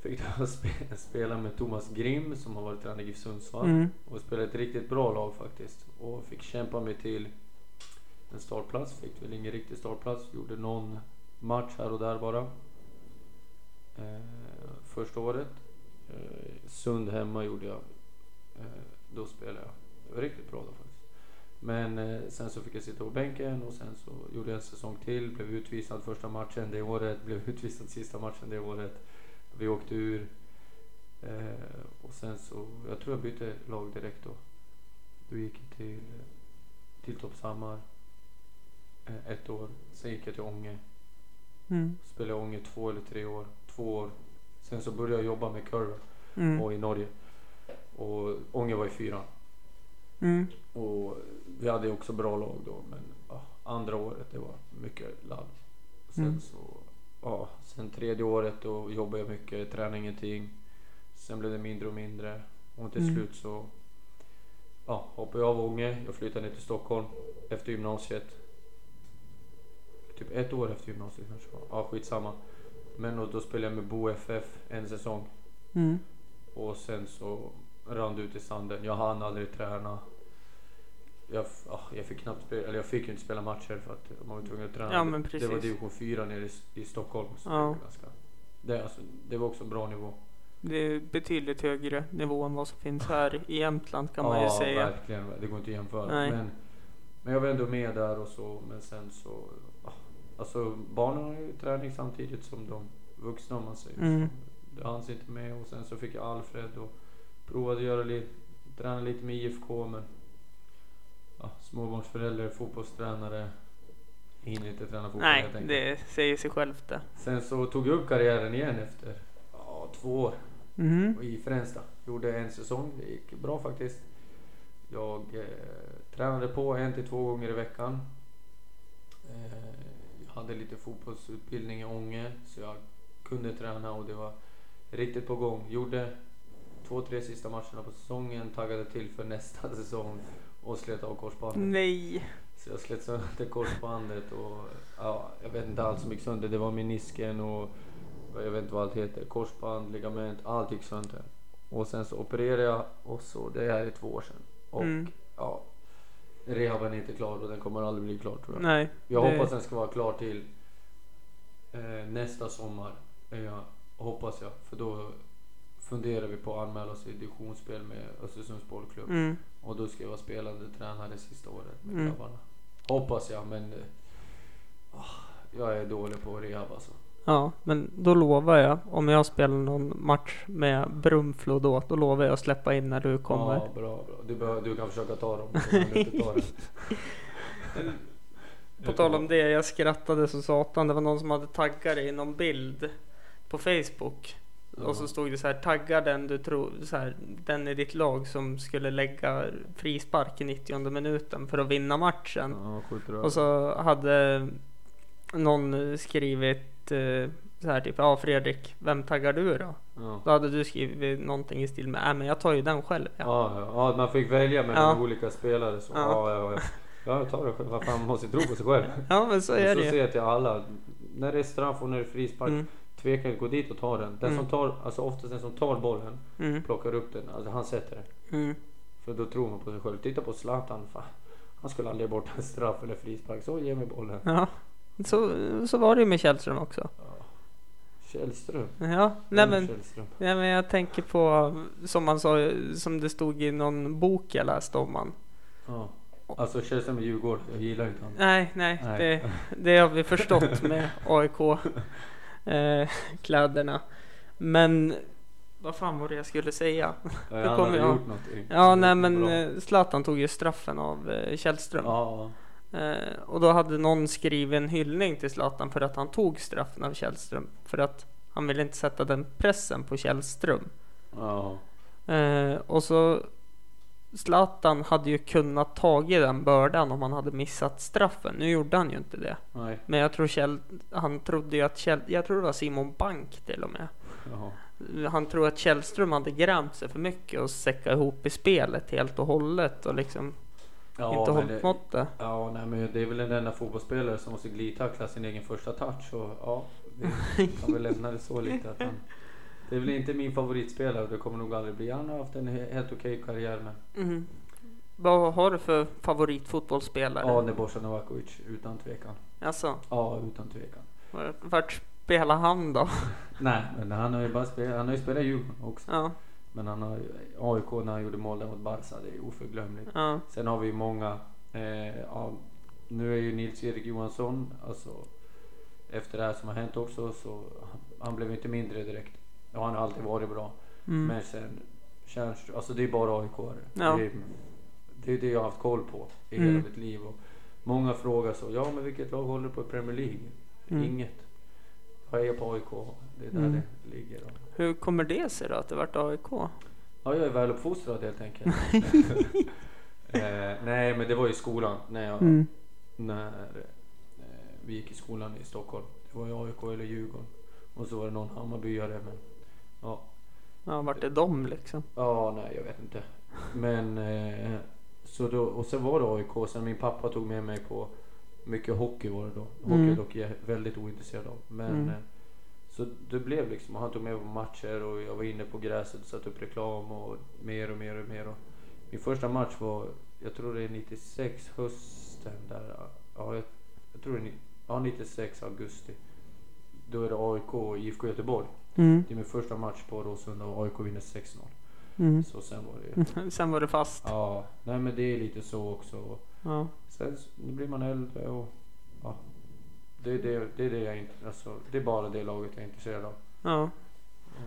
Fick då [laughs] spe- spela med Thomas Grim som har varit tränare i GIF Sundsvall. Mm. Och spelade ett riktigt bra lag faktiskt. Och fick kämpa mig till en startplats. Fick väl ingen riktig startplats. Gjorde någon match här och där bara. Eh, första året. Eh, Sund hemma gjorde jag. Eh, då spelade jag. Det var riktigt bra då faktiskt. Men eh, sen så fick jag sitta på bänken och sen så gjorde jag en säsong till. Blev utvisad första matchen det året. [laughs] Blev utvisad sista matchen det året. Vi åkte ur. Eh, och sen så, jag tror jag bytte lag direkt då. Då gick jag till, till Toppshammar. Eh, ett år. Sen gick jag till Ånge. Mm. Spelade i Ånge två eller tre år. Två år. Sen så började jag jobba med curve Mm. och i Norge. Och Ånge var i fyran. Mm. Och vi hade också bra lag då. Men ja, andra året det var mycket ladd. Sen Mm. så, ja, sen tredje året då jobbade jag mycket, tränade ingenting. Sen blev det mindre och mindre. Och till Mm. slut så ja, hoppade jag av Ånge. Jag flyttade ner till Stockholm efter gymnasiet. Typ ett år efter gymnasiet kanske. Ja, skitsamma. Men då, då spelade jag med Bo FF en säsong. Mm. Och sen så rann det ut i sanden. Jag hann aldrig träna. Jag, ja, jag fick knappt spela, eller jag fick ju inte spela matcher för att man var tvungen att träna. Ja, men Det var precis. division 4 nere i, i Stockholm. Så Ja. det, var ganska, det, alltså, det var också en bra nivå. Det är betydligt högre nivå än vad som finns här i Jämtland kan man ju ja, säga. verkligen. Det går inte att jämföra. Nej. Men, men jag var ändå med där och så. Men sen så... Alltså barnen har ju träning samtidigt som de vuxna om man säger Mm. så. Det hanns inte med och sen så fick jag Alfred och provade göra lite, träna lite med IFK men ja, småbarnsförälder, fotbollstränare, hinner inte träna fotboll Nej, helt enkelt. det säger sig självt det. Sen så tog jag upp karriären igen efter ja, två år Mhm. i Fränsta. Gjorde en säsong, det gick bra faktiskt. Jag eh, tränade på en till två gånger i veckan. Hade lite fotbollsutbildning i Ånge så jag kunde träna och det var riktigt på gång. Gjorde två, tre sista matcherna på säsongen, taggade till för nästa [laughs] säsong och slet av korsbandet. Nej. Så jag slet sönder korsbandet och ja, jag vet inte allt som gick sönder. Det var menisken och jag vet inte vad allt heter. Korsband, ligament, allt gick sönder. Och sen så opererade jag och så, det här är två år sedan. Och Mm. ja, rehaben är inte klar och den kommer aldrig bli klar tror jag. Nej. Jag det- hoppas den ska vara klar till eh, nästa sommar. Eh, Jag hoppas jag, för då funderar vi på att anmäla oss i divisionsspel med Östersunds bollklubb. Mm. Och då ska jag vara spelande tränare sista året med Mm. grabbarna. Hoppas jag, men eh, ah, jag är dålig på rehab alltså. Ja, men då lovar jag om jag spelar någon match med Brunflo då, då lovar jag att släppa in när du kommer. Ja, bra, bra. Du, behöver, du kan försöka ta dem. [laughs] ta. På tal om det, jag skrattade så satan. Det var någon som hade taggat dig i någon bild på Facebook. Och så Ja. stod det så här, tagga den du tror, så här, den i ditt lag som skulle lägga frispark i 90 minuten för att vinna matchen. Ja. Och så hade någon skrivit eh, så här typ, ja Fredrik, vem taggar du då? Ja. Då hade du skrivit någonting i stil med, nej men jag tar ju den själv. Ja. Ja, ja, man fick välja mellan Ja. olika spelare. Så. Ja. Ja. Ja, ja, ja. jag tar det själv. Vad fan, man måste tro på sig själv. Ja men så är så det ju. säger jag till alla. När det är straff och när det är frispark. Mm, Tveka inte, gå dit och ta den. Den Mm. som tar, alltså oftast den som tar bollen, mm, plockar upp den. Alltså han sätter den. mm. För då tror man på sig själv. Titta på Zlatan. Fan. Han skulle aldrig ge bort en straff eller frispark. Så ge mig bollen. Ja, så, så var det ju med Källström också. Ja. Källström. Ja, nej men, Källström? nej men jag tänker på som man sa, som det stod i någon bok jag läste om han. Ja. Alltså Källström är Djurgården. Jag gillar inte honom. Nej, nej, Nej. Det, det har vi förstått med [laughs] AIK eh. Men vad fan var det jag skulle säga? Ja, han hade jag- gjort någonting. Ja, nej men eh, Zlatan tog ju straffen av eh, Källström. Ja. Eh, och då hade någon skrivit en hyllning till Zlatan för att han tog straffen av Källström. För att han ville inte sätta den pressen på Källström. Ja. Eh, och så Zlatan hade ju kunnat tagit den bördan om han hade missat straffen. Nu gjorde han ju inte det. Nej. Men jag tror Kjell, han trodde ju att Kjell, jag tror det var Simon Bank till och med. Jaha. Han tror att Källström hade grämt sig för mycket och säcka ihop i spelet helt och hållet och liksom Ja, inte hållit det, måttet. ja, nej, men det är väl en enda fotbollsspelare som måste glidtackla sin egen första touch. Och, ja, vi kan väl lämna det så lite. Att han, det är väl inte min favoritspelare och det kommer nog aldrig bli. Han har haft en he- helt okej karriär men Mm. Vad har du för favoritfotbollsspelare? ja, Nebojsa Novakovic utan tvekan. Alltså, Ja, utan tvekan. vart spelar han då? Nej, men han har ju bara spelat, han har ju spelat Djurgården också. Ja, Men han har AIK när han gjorde mål där mot Barca, det är oförglömligt. ja, Sen har vi ju många, eh, ja, nu är ju Nils-Erik Johansson, alltså efter det här som har hänt också så han, blev inte mindre direkt. Ja, han har alltid varit bra. mm. Men sen Tjärnström, alltså det är bara aik Ja. det, är, det är det jag har haft koll på i Mm. hela mitt liv. Och många frågar så, ja men vilket lag håller du på i Premier League? Mm. Inget. Jag är på AIK, det är där Mm. det ligger. Hur kommer det sig då att det vart AIK? Ja, jag är väluppfostrad helt enkelt. [laughs] eh, nej, men det var i skolan när, jag, Mm. när eh, vi gick i skolan i Stockholm. Det var ju AIK eller Djurgården. Och så var det någon Hammarbyare. Men ja, Ja, vart är de liksom? ja, nej, jag vet inte. Men eh, så då, och sen var det AIK. Sen min pappa tog med mig på mycket hockey var det då. Hockey Mm. är dock jag väldigt ointresserad av. Men Mm. Så det blev liksom, han tog med på matcher och jag var inne på gräset och satte upp reklam och mer och mer och mer. Och min första match var, jag tror det är 96 hösten där. Ja, jag, jag tror det är ja, 96 augusti. Då är det AIK och IFK Göteborg. Mm. Det är min första match på Råsunda och AIK vinner 6-0. Mm. Så sen var det [laughs] Sen var det fast. Ja, nej men det är lite så också. Ja. Sen blir man äldre och ja. Det är det, det, är det jag alltså, det är bara det laget jag är intresserad av. ja.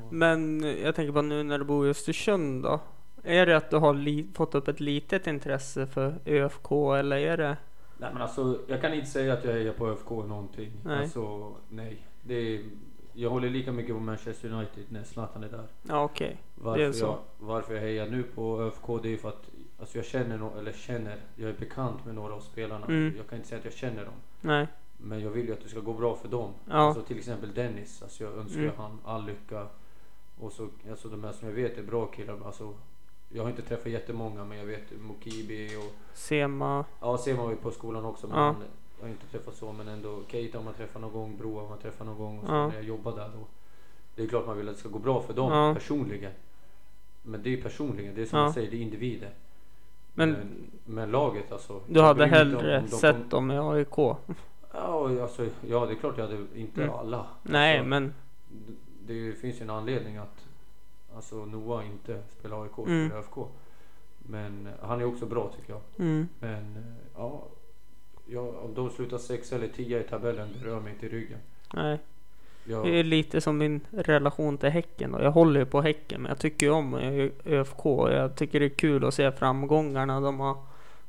Men jag tänker på nu när du bor i Östersund då. Är det att du har fått upp ett litet intresse för ÖFK eller är det? nej men alltså, jag kan inte säga att jag hejar på ÖFK någonting. Nej. Alltså, nej. Det är, jag håller lika mycket på Manchester United när Zlatan är där. Ja okej. Varför, Det är så. Jag, varför jag hejar nu på ÖFK det är för att alltså jag känner, no, eller känner, jag är bekant med några av spelarna. Mm. Jag kan inte säga att jag känner dem. Nej. Men jag vill ju att det ska gå bra för dem. Ja. Alltså till exempel Dennis. Alltså jag önskar Mm. han all lycka. Och så, alltså de här som jag vet är bra killar. Alltså, jag har inte träffat jättemånga men jag vet Mokibi och Sema. ja, ser man ju på skolan också. Men Ja. han, jag har inte träffat så men ändå Keita har man träffat någon gång, Broa har man träffat någon gång. Och så Ja. när jag jobbar där då. Det är klart man vill att det ska gå bra för dem Ja. personligen. Men det är personligen, det är som Ja. jag säger, det är individer. Men men, men laget alltså. du hade om- hellre om de sett kom- dem i AIK? Ja, alltså, ja, det är klart jag hade inte Mm. alla. Nej Alltså, men. det, det finns ju en anledning att, alltså Noah inte spelar AIK, Mm. spelar ÖFK. Men eh, han är också bra tycker jag. Mm. Men eh, ja, ja, om de slutar sex eller tio i tabellen, det rör mig inte i ryggen. Nej. Jag, Det är lite som min relation till Häcken. Då. Jag håller ju på Häcken, men jag tycker ju om ÖFK. Jag tycker det är kul att se framgångarna de har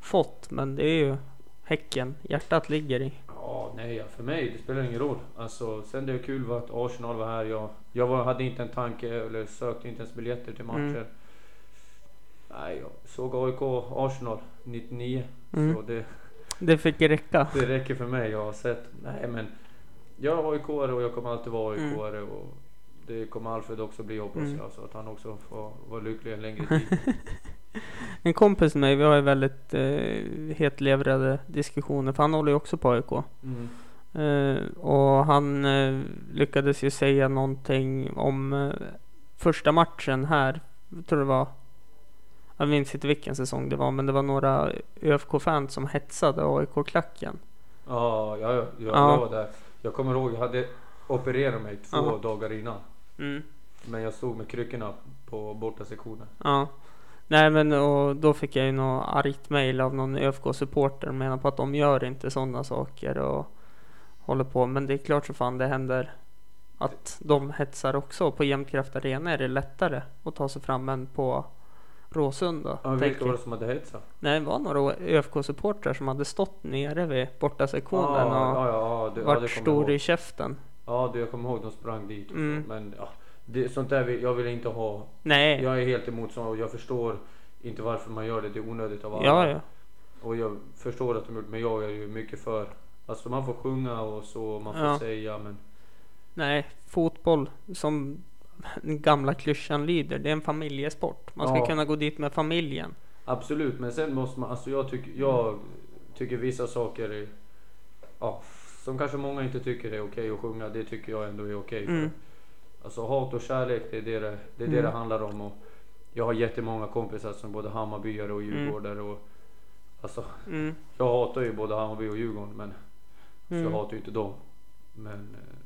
fått. Men det är ju Häcken hjärtat ligger i. Ja, nej, för mig det spelar ingen roll. Alltså, sen det är kul var att Arsenal var här. Jag, jag var, hade inte en tanke eller sökte inte ens biljetter till matcher. Mm. Nej, jag såg AIK Arsenal 99. Mm. Så det, Det fick räcka. det räcker för mig. Jag har sett. Nej, men jag är aik och jag kommer alltid vara aik och det kommer Alfred också bli hoppas Mm. jag. Så att han också får vara lycklig en längre [laughs] tid. [laughs] En kompis med mig, vi har ju väldigt eh, hetlevrade diskussioner. För han håller ju också på AIK. Mm. Eh, och han eh, lyckades ju säga någonting om eh, första matchen här. Jag tror det var. Jag minns inte vilken säsong det var, men det var några ÖFK-fans som hetsade AIK-klacken. Ja, ja, ja, jag, Ja. jag var där. Jag kommer ihåg, jag hade opererat mig två Ja. dagar innan. Mm. Men jag stod med kryckorna på borta sektionen. Ja. Nej men och då fick jag ju något argt mail av någon ÖFK-supporter och menar på att de gör inte sådana saker och håller på. Men det är klart så fan det händer att de hetsar också. På Jämtkraft Arena är det lättare att ta sig fram än på Råsunda. Ja, vilka var det som hade hetsat? Nej, det var några ÖFK-supportrar som hade stått nere vid borta sektionen ja, och ja, ja, ja, varit det kommer stor jag i ihåg. käften. Ja, det, jag kommer ihåg de sprang dit. Och Mm. så. Men ja, det, sånt där vill, jag vill inte ha. Nej, Jag är helt emot sånt och jag förstår inte varför man gör det. Det är onödigt av alla. ja, ja. Och jag förstår att de gjort men jag är ju mycket för. Alltså man får sjunga och så, man får Ja. säga men. Nej, fotboll som den gamla klyschan lyder, det är en familjesport. Man ska Ja. kunna gå dit med familjen. Absolut, men sen måste man, alltså jag tycker, jag tycker vissa saker är, ja, som kanske många inte tycker är okej att sjunga, det tycker jag ändå är okej. Mm. Alltså hat och kärlek, det är det det, det, är det, Mm. det handlar om. Och jag har jättemånga kompisar som både Hammarbyare och Djurgårdare och alltså, Mm. jag hatar ju både Hammarby och Djurgården men så jag Mm. hatar ju inte dem. Men eh,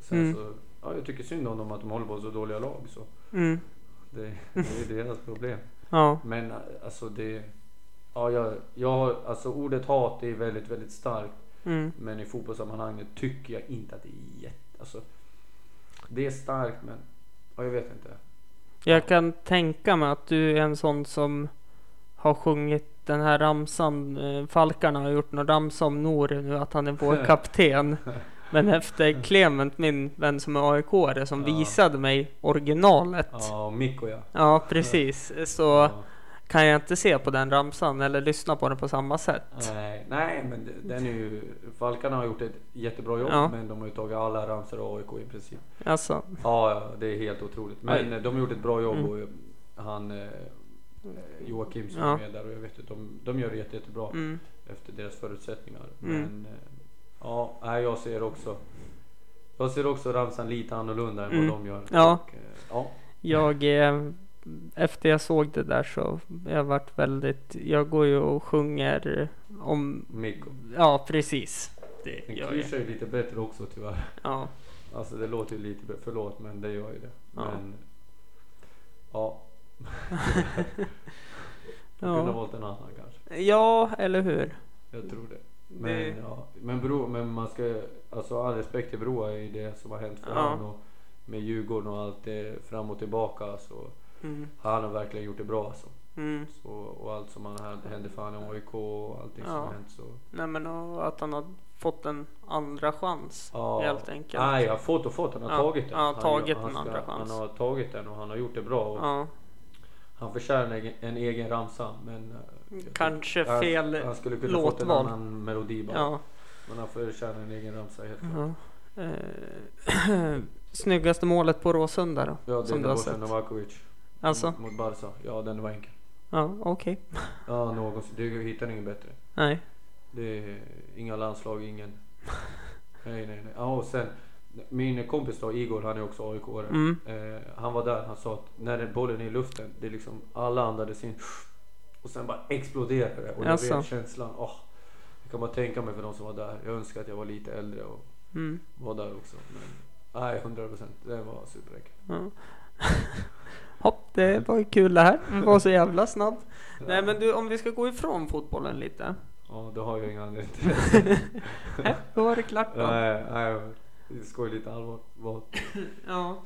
sen Mm. så, ja jag tycker synd om dem att de håller på så dåliga lag så. Mm. Det, [laughs] det är deras problem. Ja. Men eh, alltså det, ja jag, jag alltså ordet hat är väldigt, väldigt starkt. Mm. Men i fotbollssammanhanget tycker jag inte att det är jätte, alltså. Det är starkt men, ja jag vet inte. Jag kan tänka mig att du är en sån som har sjungit den här ramsan. eh, Falkarna har gjort någon ramsa om Nouri nu, att han är vår [laughs] kapten. [laughs] Men efter Clement, min vän som är aik som Ja. visade mig originalet. Ja, Ja, Mikko ja. precis. Så ja. Kan jag inte se på den ramsan eller lyssna på den på samma sätt. Nej, nej men den är ju, Falkarna har gjort ett jättebra jobb Ja. men de har ju tagit alla ramsor av AIK i princip. Alltså, Ja, ja det är helt otroligt. Men eh, de har gjort ett bra jobb Mm. och han eh, Joakim som Ja. är med där och jag vet att de, de gör det jätte, jättebra mm, efter deras förutsättningar. Mm. Men eh, ja, jag ser också jag ser också ramsan lite annorlunda än Mm. vad de gör. Ja. Och, eh, ja. jag eh, efter jag såg det där så jag varit väldigt. Jag går ju och sjunger om. Mikko. Ja, precis. Det Den gör klyschar ju lite bättre också tyvärr. Ja, Alltså det låter ju lite bättre, förlåt men det gör ju det. Ja. Men ja. [laughs] Det kunde ha ja. valt en annan kanske. ja, eller hur? Jag tror det. Men, Det- ja, men, bro, men man ska, alltså all respekt till Broa i det som har hänt för Ja. honom och med Djurgården och allt det fram och tillbaka så Mm, han har verkligen gjort det bra alltså. mm. Så, och allt som han hände för honom i AIK och allting som Ja. har hänt så. Nej, men och att han har fått en andra chans Ja. helt enkelt. Nej, han har fått och fått. Han har Ja, tagit den. han har tagit han en andra chans. Han har tagit den och han har gjort det bra. Och Ja, Han förtjänar en, egen- en egen ramsa men eh, jag kanske han- fel Han skulle kunna fått en låtval. annan melodi bara. Ja. Men han förtjänar en egen ramsa helt klart. ja. Eh, [clears throat] snyggaste målet på Råsunda då? Ja, det som är Bosan? Novakovic. Alltså? Mot mot Barca. Ja, den var enkel. Ja, okej. [laughs] Ja, någonsin. Du hittar ingen bättre. Nej. Det är inga landslag, ingen. Nej, nej, nej. Ja, och sen min kompis då, Igor, han är också aik Mm. eh, Han var där, han sa att när bollen är i luften, det är liksom alla andades in och sen bara exploderar det. Och Jaså? vet känslan, åh. Jag kan bara tänka mig för de som var där. Jag önskar att jag var lite äldre och Mm. var där också. Men nej, 100 procent. Det var superenkel. Ja. [laughs] Hopp, det var ju kul det här. Det var så jävla snabbt. Nej men du, om vi ska gå ifrån fotbollen lite. Ja, då har jag inga anledning till det. [laughs] Nej, då var det klart då. Nej, nej, vi skojar lite allvar. Vad? [laughs] Ja.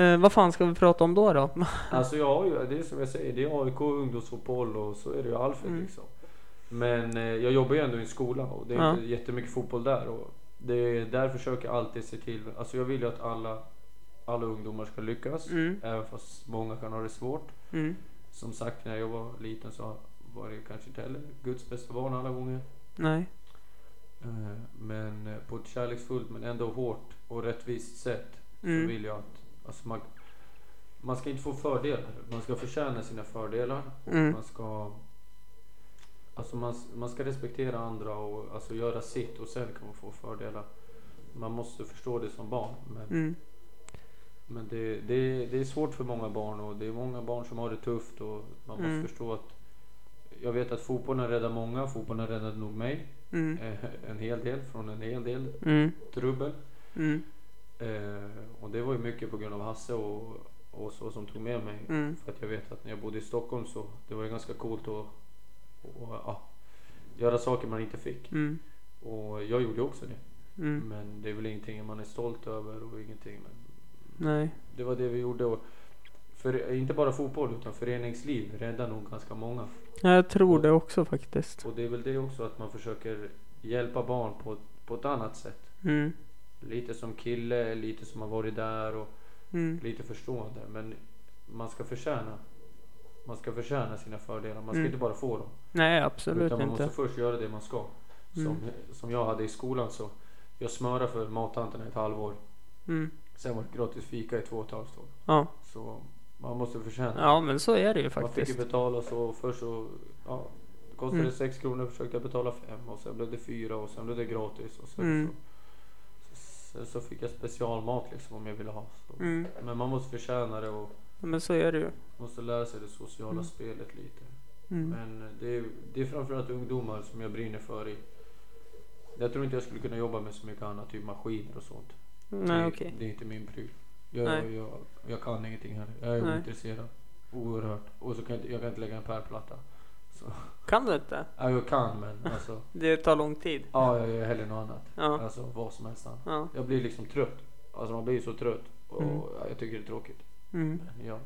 Eh, vad fan ska vi prata om då då? [laughs] Alltså jag har ju, det är som jag säger, det är AIK ungdomsfotboll och så är det ju Alfred Mm. liksom. Men eh, jag jobbar ju ändå i en skola och det är Ja. inte jättemycket fotboll där. Och det är, där försöker jag alltid se till, alltså jag vill ju att alla, alla ungdomar ska lyckas. Mm. Även fast många kan ha det svårt. Mm. Som sagt när jag var liten så var det kanske inte heller Guds bästa barn alla gånger. Nej. Eh, Men eh, på ett kärleksfullt men ändå hårt och rättvist sätt så Mm. vill jag att alltså man, man ska inte få fördelar. Man ska förtjäna sina fördelar. Och Mm. Man ska Alltså man, man ska respektera andra och alltså göra sitt och sen kan man få fördelar. Man måste förstå det som barn. Men, Mm. Men det, det, det är svårt för många barn och det är många barn som har det tufft och man måste Mm. förstå att jag vet att fotbollen räddar många. Fotbollen räddade nog mig Mm. eh, en hel del från en hel del Mm. trubbel. Mm. Eh, och det var ju mycket på grund av Hasse och, och så som tog med mig. Mm. För att jag vet att när jag bodde i Stockholm så det var ju ganska coolt att och, ja, göra saker man inte fick. Mm. Och jag gjorde också det. Men det är väl ingenting man är stolt över och ingenting. Men Nej. det var det vi gjorde. Och för, inte bara fotboll utan föreningsliv räddar nog ganska många. Jag tror det också faktiskt. Och det är väl det också att man försöker hjälpa barn på, på ett annat sätt. Mm. Lite som kille, lite som har varit där och Mm. lite förstående. Men man ska förtjäna. Man ska förtjäna sina fördelar. Man ska Mm. inte bara få dem. Nej, absolut utan man inte. måste först göra det man ska. Som, Mm. som jag hade i skolan så. Jag smörade för mattanterna ett halvår. Mm. Sen var det gratis fika i två och ett halvt år. Ja. Så man måste förtjäna. ja, men så är det ju man fick ju faktiskt. betala så. Först så ja, kostade Mm. det sex kronor försökte jag betala fem. Och sen blev det fyra och sen blev det gratis. Och sen Mm. så, så, så fick jag specialmat liksom om jag ville ha. Så. Mm. Men man måste förtjäna det och Men så är det ju. måste lära sig det sociala Mm. spelet lite. Mm. Men det är, det är framförallt ungdomar som jag brinner för. I. Jag tror inte jag skulle kunna jobba med så mycket annat, typ maskiner och sånt. Nej, det, okej. det är inte min pryl. Jag, Nej. jag, jag kan ingenting här. Jag är Nej. ointresserad. Oerhört. Och så kan jag, inte- jag kan inte lägga en pärlplatta. Så, Kan du inte? ja, jag kan men alltså. [laughs] Det tar lång tid. Ja, jag gör hellre något annat. Ja. Alltså vad som helst annat. Ja. Jag blir liksom trött. Alltså man blir så trött. Och Mm. ja, jag tycker det är tråkigt. Mm. Men jag,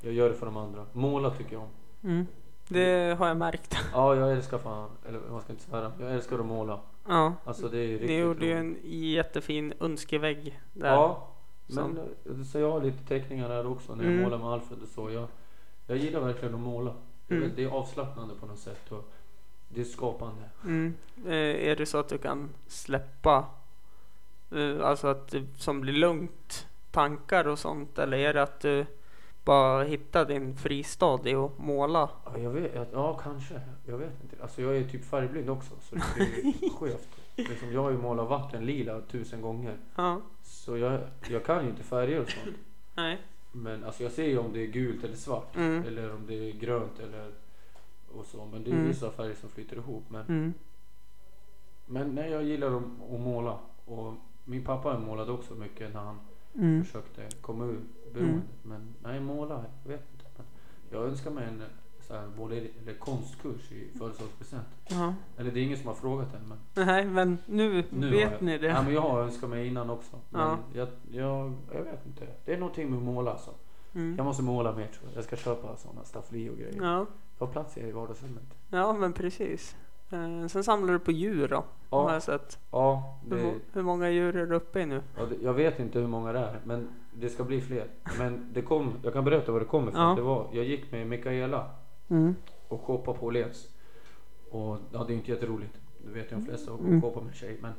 jag gör det för de andra. Måla tycker jag om. Mm. Det har jag märkt. [laughs] Ja, jag älskar fan, eller man ska inte svära. Jag älskar att måla. Ja. Alltså det är riktigt Ni gjorde ju en jättefin önskevägg där. Ja, Som- men eh, så jag har lite teckningar där också när jag Mm. målar med Alfred och så. Jag, jag gillar verkligen att måla. Mm. Det är avslappnande på något sätt och det är skapande. Mm. Eh, är det så att du kan släppa, eh, alltså att det som blir lugnt, tankar och sånt? Eller är det att du bara hittar din fristad i att måla? Ja, jag vet, ja, ja kanske. Jag vet inte. Alltså jag är typ färgblind också så det är [laughs] skevt. Liksom, jag har ju målat vatten lila tusen gånger. Ja. Så jag, jag kan ju inte färger och sånt. Nej. Men alltså jag ser ju om det är gult eller svart. Mm. Eller om det är grönt eller och så. Men det är Mm. vissa färger som flyter ihop. Men, Mm. men nej, jag gillar att, att måla. Och min pappa målade också mycket när han Mm. försökte komma ur beroendet. Men nej, måla, jag vet inte. Men jag önskar mig en så här, både, eller konstkurs i födelsedagspresent. Ja. Eller det är ingen som har frågat än. Men Nej, men nu, nu vet jag, ni det. Ja, men jag har önskat mig innan också. Men Ja. jag, jag, jag vet inte. Det är någonting med att måla alltså. Mm. Jag måste måla mer tror jag. Jag ska köpa sådana staffli och grejer. Ja. Jag har plats i vardagsrummet. ja, men precis. Eh, sen samlar du på djur då, har Ja, jag sett. ja, Hur, det, hur många djur är du uppe i nu? ja det, jag vet inte hur många det är. Men det ska bli fler. Men det kom, jag kan berätta var det kommer ifrån. Ja. Det var, jag gick med Mikaela Mm. och shoppade på Åhléns. Och ja, det är inte jätteroligt. Det vet ju de flesta att Mm. shoppa med tjej. Men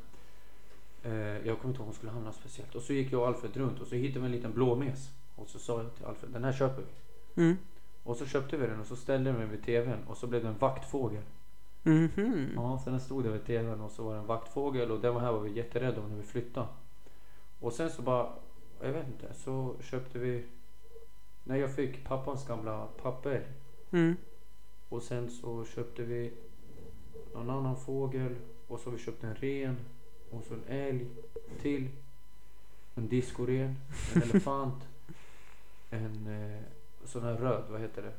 eh, jag kommer inte ihåg hon skulle hamna speciellt. Och så gick jag och Alfred runt och så hittade vi en liten blåmes. Och så sa jag till Alfred, den här köper vi. Mm. Och så köpte vi den och så ställde vi den vid tvn och så blev det en vaktfågel. Mhm. Ja, så den stod där vid tvn och så var det en vaktfågel och den var här var vi jätterädda om när vi flyttade. Och sen så bara, jag vet inte, så köpte vi när jag fick pappans gamla papper Mm. och sen så köpte vi någon annan fågel och så vi köpte en ren och så en älg till. En diskoren, en [laughs] elefant, en, eh, sån här röd, vad heter det?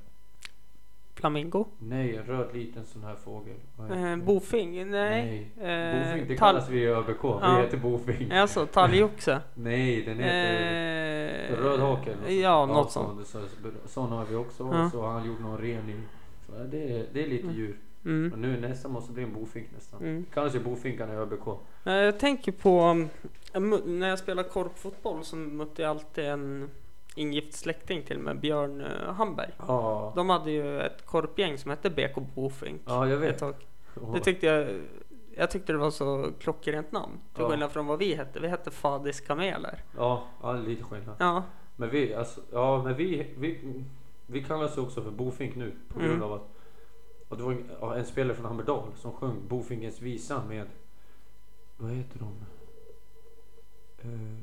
Flamingo? Nej, en röd liten sån här fågel. Eh, det? bofing? Nej. Nej. Eh, Bofink, det tall- kallas vi i ÖBK. Ja. Vi heter bofink. Alltså talgoxe? [laughs] Nej, den heter Eh, rödhake. eller något Ja, sånt. Så, sån har vi också. Ja. Så har han gjort någon ren i. Så ja, det, är, det är lite Mm. djur. Mm. Men nu nästa måste bli en bofink nästan. Mm. Kallas ju bofinkarna i ÖBK. Eh, Jag tänker på mu- när jag spelar korpfotboll så mötte jag alltid en ingift släkting till mig, Björn eh, Hamberg. Ja, De hade ju ett korpgäng som hette BK Bofink. ja jag vet. Och- Det tyckte jag, jag tyckte det var så klockrent namn. Till Ja. skillnad från vad vi hette. Vi hette Fadis Kameler. Ja, ja, lite skillnad. Ja, Men vi, alltså, ja, men vi, vi, vi kallas också för bofink nu på grund Mm. av att, att det var en, en spelare från Hammerdal som sjöng Bofinkens visa med, vad heter de? Uh,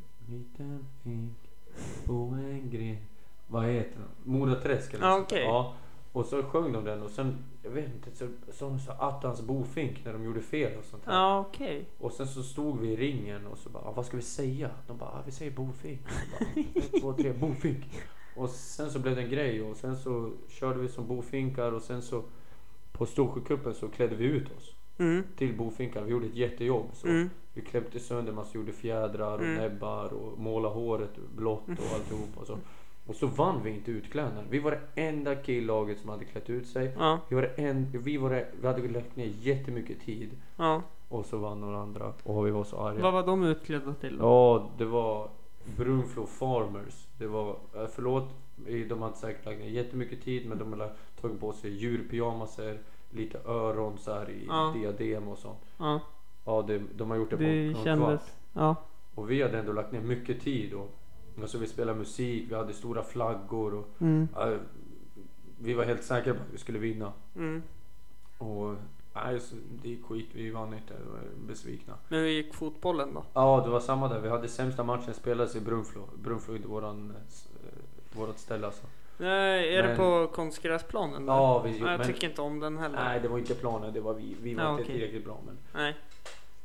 liten fink på en gren. Vad heter de? Moraträsk eller Ja, sånt där. okej. Ja, och så sjöng de den och sen, jag vet inte, så sa de så attans bofink när de gjorde fel och sånt här. ja okej. Och sen så stod vi i ringen och så bara, ah, vad ska vi säga? De bara, ah, vi säger bofink. Bara, Ett, [laughs] två, tre, bofink. Och sen så blev det en grej och sen så körde vi som bofinkar och sen så på Storsjöcupen så klädde vi ut oss Mm. till bofinkar. Vi gjorde ett jättejobb. Så Mm. Vi kläppte sönder massa, gjorde fjädrar och Mm. näbbar och målade håret blått och alltihop. Och så. och så vann vi inte utklädnaden. Vi var det enda killaget som hade klätt ut sig. Ja, Vi, var det en, vi, var det, vi hade lagt ner jättemycket tid. ja. Och så vann några andra. Och vi var så arga. Vad var de utklädda till? Ja, det var Brunflo Farmers. Det var, eh, förlåt, de hade säkert lagt ner jättemycket tid men de hade tagit på sig djurpyjamaser, lite öron så här i Ja. diadem och sånt. Ja, Ja, det, de har gjort det, det på kändes... kvart. Ja. Och vi hade ändå lagt ner mycket tid. Och, och så vi spelade musik, vi hade stora flaggor och Mm. eh, vi var helt säkra på att vi skulle vinna. Mm. Och nej, det gick skit, vi vann inte, vi var besvikna. Men hur gick fotbollen då? Ja, det var samma där. Vi hade sämsta matchen spelades i Brunflo. Brunflo är våran, eh, s- eh, vårat ställe alltså. Nej, är det Men- på konstgräsplanen? Ja, vi, Nej, jag men, tycker inte om den heller. nej, det var inte planen. Det var vi. Vi var Ja, inte okej. tillräckligt bra. Men, Nej.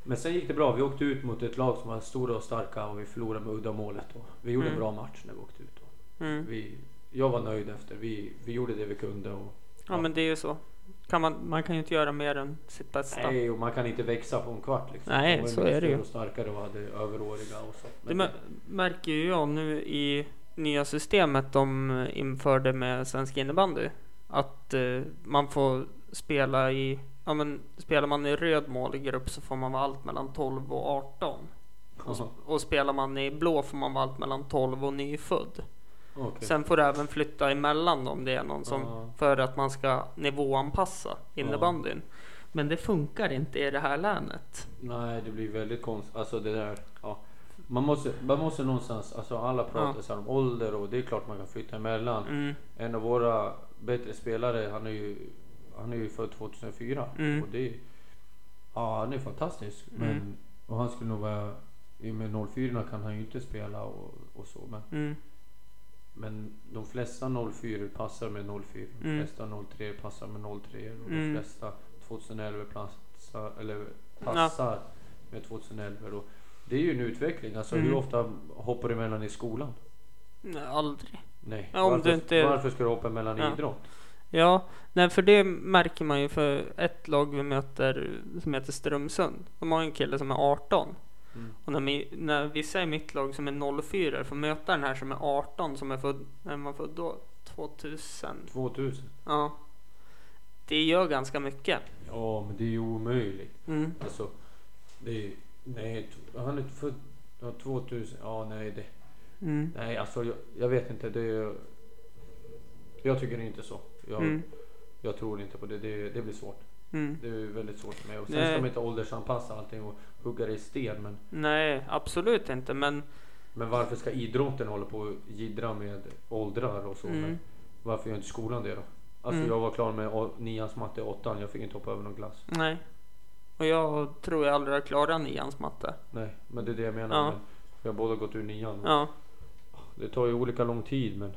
men sen gick det bra. Vi åkte ut mot ett lag som var stora och starka och vi förlorade med uddamålet. Och vi gjorde Mm. en bra match när vi åkte ut. Och Mm. vi, jag var nöjd efter. Vi, vi gjorde det vi kunde. Och, Ja, men det är ju så. Kan man, man kan ju inte göra mer än sitt bästa. nej, och man kan inte växa på en kvart. Liksom. Nej, så är det ju. och starkare och hade överåriga och så. Det Men mär- märker ju jag nu i nya systemet de införde med svensk innebandy. Att eh, man får spela i, ja men spelar man i röd målgrupp så får man vara allt mellan 12 och 18. Och, sp- och spelar man i blå får man vara allt mellan 12 och nyfödd. Okej. Sen får du även flytta emellan om det är någon som, Ja. för att man ska nivåanpassa innebandyn. Men det funkar inte i det här länet. Nej, det blir väldigt konstigt. Alltså det där, ja. Man måste, man måste någonstans, alltså alla pratar Ja. så om ålder och det är klart man kan flytta emellan. Mm. En av våra bättre spelare, han är ju, han är ju född 2004. Mm. Och det, ja han är fantastisk. Men, Mm. och han skulle nog vara, i och med 04 kan han ju inte spela och, och så. Men, Mm. men de flesta 04 passar med 04. De Mm. flesta 03 passar med 03. Och Mm. de flesta 2011 passar, eller passar med 2011. Och det är ju en utveckling. Alltså Mm. hur ofta hoppar du emellan i skolan? Nej, aldrig. Nej. Ja, om varför, du inte- varför ska du hoppa emellan Ja. idrott? Ja, nej för det märker man ju för ett lag vi möter som heter Strömsund. De har en kille som är 18. Mm. Och när, vi, när vissa i mitt lag som är 04 får möta den här som är 18 som är född, när var född då? 2000. 2000. Ja. Det gör ganska mycket. Ja, men det är ju omöjligt. Mm. Alltså, det är, nej, han är född ja, 2000. Ja, nej, det, Mm. nej, alltså jag, jag vet inte. Det är, jag tycker inte så. Jag, Mm. jag tror inte på det. Det, det blir svårt. Mm. Det är väldigt svårt för mig. Och sen Nej. ska man inte åldersanpassa allting och hugga det i sten. Men, Nej, absolut inte. Men men varför ska idrotten hålla på och jiddra med åldrar och så? Mm. Varför gör inte skolan det då? Alltså Mm. jag var klar med nians matte, åttan. Jag fick inte hoppa över någon klass. nej. Och jag tror jag aldrig har klarat nians matte. Nej, men det är det jag menar. Ja. Vi har båda gått ur nian. Ja, Det tar ju olika lång tid men.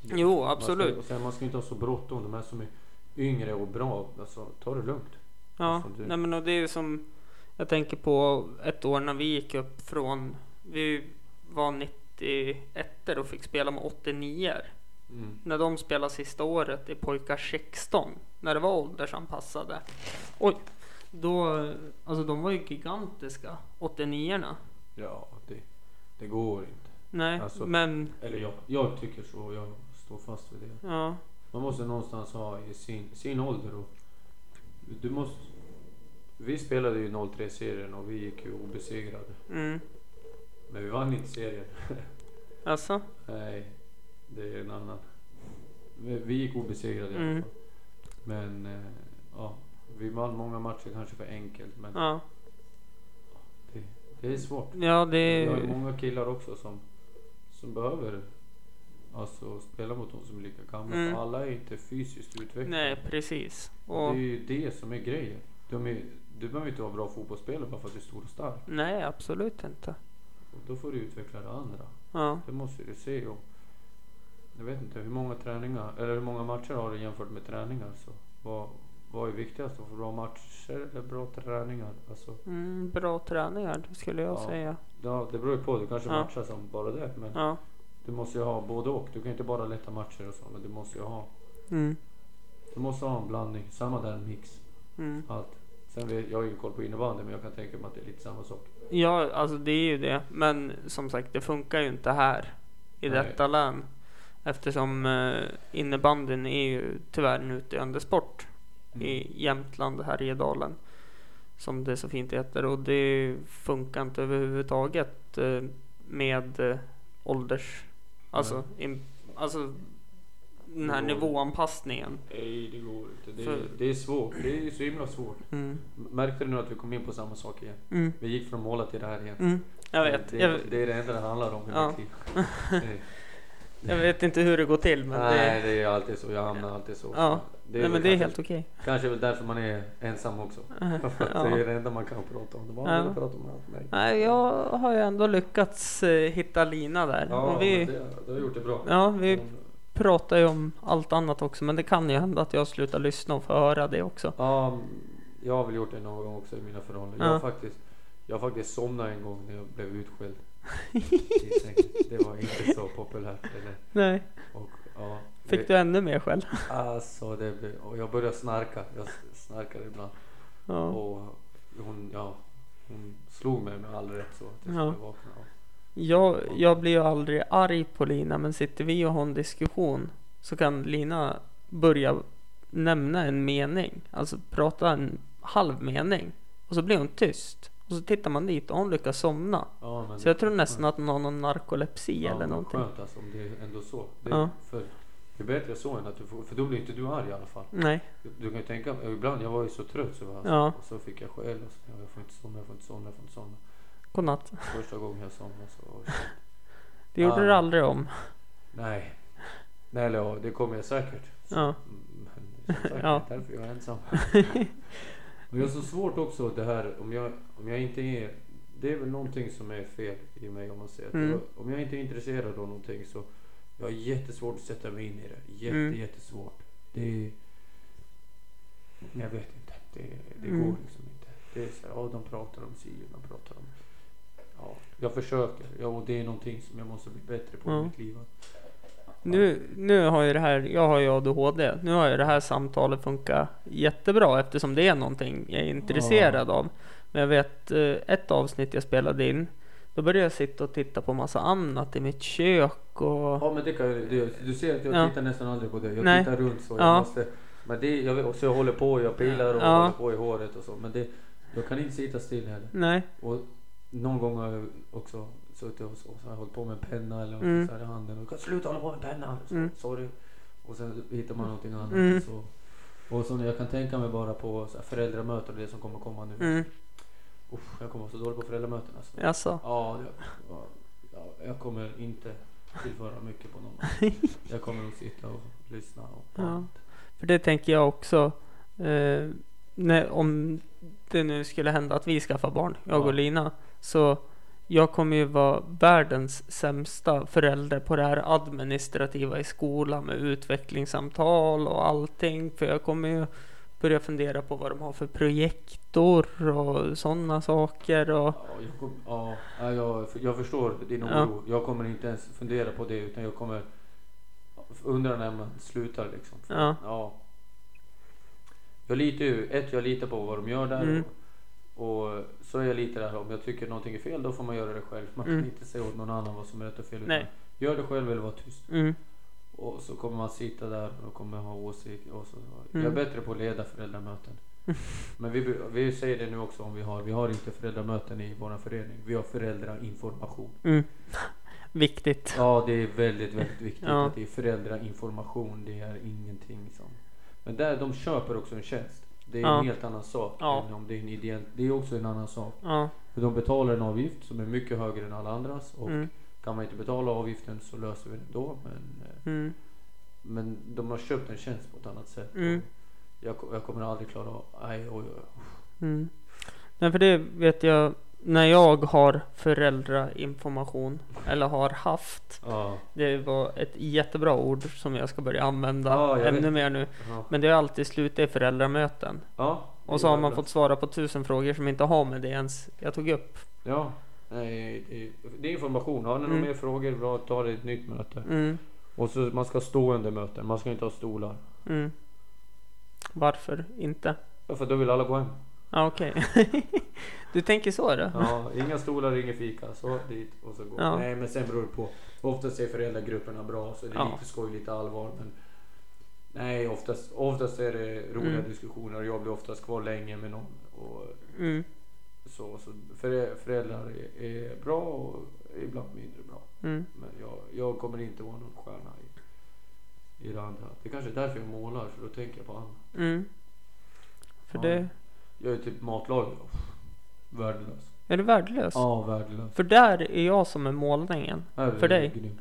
jo Man absolut. ska, och sen, man ska inte ha så bråttom. De här som är yngre och bra. Alltså ta det lugnt. Ja, Alltså, det- nej men och det är ju som jag tänker på ett år när vi gick upp från, vi var 91 och fick spela med 89 Mm. när de spelade sista året i pojkar 16, när det var åldersanpassade. Oj, då, alltså de var ju gigantiska, 89orna. Ja, det, det går inte. Nej, Alltså- men Eller jag, jag tycker så. Jag står fast vid det. ja, Man måste någonstans ha i sin, sin ålder och du måste... Vi spelade ju 03-serien och vi gick ju obesegrade. mm, Men vi vann inte serien. [laughs] alltså, Nej, det är en annan. Vi, gick obesegrade i alla Mm. fall. Men eh, ja, vi vann många matcher kanske för enkelt. Men ja, det, det är svårt. ja det Vi har ju många killar också som, som behöver alltså, spela mot de som är lika gamla. Mm. För alla är inte fysiskt utvecklade. nej precis. Och, det är ju det som är grejen. De är, du behöver inte vara bra fotbollsspelare bara för att du är stor och stark. nej absolut inte. Och då får du utveckla det andra. Ja, Det måste du se. Och jag vet inte hur många träningar eller hur många matcher har du jämfört med träningar. Så vad, vad är viktigast? Att få bra matcher eller bra träningar? Alltså, mm, bra träningar skulle jag Ja. säga. ja, det beror ju på. Du kanske Ja. matchar som bara det. Men Ja, du måste ju ha både och. Du kan inte bara lätta matcher och så. Men du måste ju ha, mm, du måste ha en blandning. Samma där mix. mm. Allt. Sen vet, jag har ju koll på innebandy men jag kan tänka mig att det är lite samma sak. Ja, alltså det är ju det. Men som sagt, det funkar ju inte här i Nej. detta län. Eftersom eh, innebandyn är ju tyvärr en utdöende sport Mm. i Jämtland, Härjedalen. Som det så fint heter. Och det funkar inte överhuvudtaget eh, med eh, ålders... Alltså, in, alltså den här Det nivåanpassningen. Nej, det går inte. Det, För- det är svårt. Det är så himla svårt. Mm. Märkte du nu att vi kom in på samma sak igen? Mm. Vi gick från måla till det här igen. Mm. Jag vet. Det, Jag, det är det enda det handlar om i Ja. mitt liv. [laughs] Det- jag vet inte hur det går till men Nej, det... det är alltid så. Jag hamnar alltid så. Ja. Det Nej väl men det är helt okej. Kanske väl därför man är ensam också. [laughs] För att. Det är det enda man kan prata om. Det var Ja. prata om möjligt. Nej, jag har ju ändå lyckats eh, hitta Lina där. Ja, och men vi, det, du har gjort det bra. ja, vi Mm. pratar ju om allt annat också, men det kan ju hända att jag slutar lyssna och få höra det också. Ja, jag har väl gjort det någon gång också i mina förhållanden. Ja. Jag, faktiskt, jag faktiskt somnat en gång när jag blev utskälld. [laughs] i sängen. Det var inte så populärt. Eller, Nej, och, ja, fick det, du ännu mer själv? [laughs] Alltså, det och jag började snarka. Jag snarkade ibland. Ja. Och hon, ja, hon slog mig med all rätt så att jag Ja. skulle vakna. Jag, jag blir ju aldrig arg på Lina, men sitter vi och har en diskussion så kan Lina börja nämna en mening, alltså prata en halv mening och så blir hon tyst. Och så tittar man dit och hon lyckas somna. Ja, men, Så jag tror nästan att hon har någon narkolepsi ja, eller någonting. Skönt alltså om det är ändå så. Det, Ja. för, det är bättre så än att du får, för då blir inte du arg i alla fall. Nej, Du, du kan ju tänka, ibland jag var ju så trött så, var, Ja. och så fick jag skäll och så jag, får inte somna, jag får inte somna, jag får inte somna. godnatt. Första gången jag somnade så, oh, [laughs] shit. Det gjorde Ah. du aldrig om. nej. Nej eller ja, det kommer jag säkert. Så, Ja. mm, Men som sagt, Ja. det är därför jag är ensam. [laughs] Och jag har så svårt också det här om jag, om jag inte är Det är väl någonting som är fel i mig om man säger Mm. Om jag inte är intresserad av någonting så Jag har jättesvårt att sätta mig in i det. Jätte, Mm. jättesvårt. Det är Jag vet inte. Det, det Mm. går liksom inte. Det är så här, ja de pratar om si och de pratar om Ja, jag försöker. Ja, och det är någonting som jag måste bli bättre på Ja. i mitt liv. Nu, nu har ju det här, jag har ju ADHD, nu har ju det här samtalet funkat jättebra eftersom det är någonting jag är intresserad av. Men jag vet eh, ett avsnitt jag spelade in, då började jag sitta och titta på massa annat i mitt kök och Ja men det kan jag, du, du ser att jag Ja. tittar nästan aldrig på det. Jag Nej. tittar runt så. Jag Ja. måste, men det, jag, så jag håller på, jag pilar och Ja. håller på i håret och så. Men det, jag kan inte sitta still heller. nej, Och någon gång har jag också suttit och så, så har jag hållit på med en penna eller Mm. så här i handen. Och sluta hålla på med penna. Så, Mm. Sorry. Och sen hittar man någonting annat. Mm. Och, så, och så när jag kan tänka mig bara på så här föräldramöten och det som kommer komma nu. mm, Usch, jag kommer vara så dålig på föräldramöten alltså. jaså? Ja, det, ja, ja, jag kommer inte tillföra mycket på någon. [laughs] Jag kommer nog sitta och lyssna. Och Ja. För det tänker jag också. Eh, när, om det nu skulle hända att vi skaffar barn, jag Ja. och Lina. Så jag kommer ju vara världens sämsta förälder på det här administrativa i skolan med utvecklingssamtal och allting. För jag kommer ju börja fundera på vad de har för projektor och sådana saker. Och, Ja, jag, kom, ja, ja, jag, jag förstår din Ja. oro. Jag kommer inte ens fundera på det utan jag kommer undrar när man slutar liksom. Ja. ja. Jag litar ju, ett jag litar på vad de gör där. Mm. Och, och så är jag lite där om jag tycker någonting är fel då får man göra det själv. Man Mm. kan inte säga åt någon annan vad som är rätt och fel. utan Nej. Gör det själv eller var tyst. Mm. Och så kommer man sitta där och kommer ha åsikter. Och så. Mm. Jag är bättre på att leda föräldramöten. [laughs] Men vi, vi säger det nu också om vi har. Vi har inte föräldramöten i vår förening. Vi har föräldrainformation. Mm. [laughs] Viktigt. Ja, det är väldigt, väldigt viktigt Ja. att det är föräldrainformation. Det är ingenting som... Men där, de köper också en tjänst. Det är Ja. en helt annan sak Ja. än om det är en ideell. Det är också en annan sak. För de betalar en avgift som är mycket högre än alla andras. Och Mm. Kan man inte betala avgiften så löser vi det då. Men, eh, Mm. men de har köpt en tjänst på ett annat sätt. Mm. Jag, jag kommer aldrig klara av... Nej, oj, oj. Mm. Nej, för det vet jag när jag har föräldrainformation eller har haft. Ja. Det var ett jättebra ord som jag ska börja använda jag ännu vet. mer nu. Ja. Men det har alltid slutat i föräldramöten. ja Och så har man fått svara på tusen frågor som inte har med det ens jag tog upp. Ja. Nej, det, är information. Har ni några Mm. mer frågor? Bra, ta det ett nytt möte. Mm. Och så man ska stå under möten. Man ska inte ha stolar. Mm. Varför inte? Ja, för då vill alla gå hem. Ja, okej. [laughs] du tänker så då? Ja, inga stolar, ingen fika. Så dit och så gå. Ja. Nej, men sen beror det på. Oftast är föräldragrupperna bra så det är Ja. lite skoj, lite allvar. Men nej, oftast, oftast är det roliga Mm. diskussioner. Jag blir oftast kvar länge med någon. Och Mm. Så, så förä- föräldrar är, är bra och ibland mindre bra. Mm. Men jag, jag kommer inte vara någon stjärna i, i det andra. Det är kanske är därför jag målar, för då tänker jag på annat. Mm. För Ja. det... Jag är typ matlagare. Värdelös. Är du värdelös? Ja, värdelös. För där är jag som är målningen. Är För dig? grym.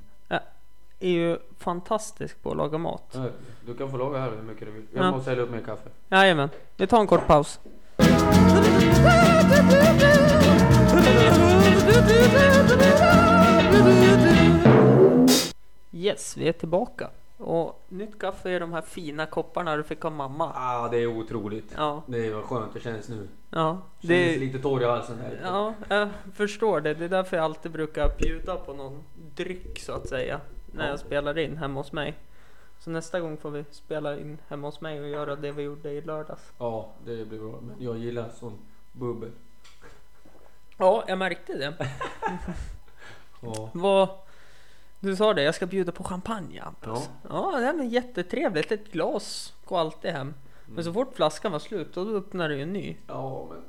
Är ju fantastisk på att laga mat. Du kan få laga här hur mycket du vill. Jag Ja. måste hälla upp mer kaffe. Jajamän. Vi tar en kort paus. Yes, vi är tillbaka. Och nytt kaffe i de här fina kopparna du fick av mamma. Ah, det är otroligt. Ja, Det var skönt det känns nu. ja. Känns Det, lite torr i halsen här. ja, jag förstår det. Det är därför jag alltid brukar bjuda på någon dryck så att säga. När Ja. jag spelar in hemma hos mig. Så nästa gång får vi spela in hemma hos mig och göra det vi gjorde i lördags. Ja, det blir bra. Men jag gillar sån bubbel. Ja, jag märkte det. [laughs] Ja. Vad... Du sa det, jag ska bjuda på champagne Hampus. Ja, det är jättetrevligt. Ett glas går alltid hem. Men så fort flaskan var slut, då öppnade du en ny. Ja, men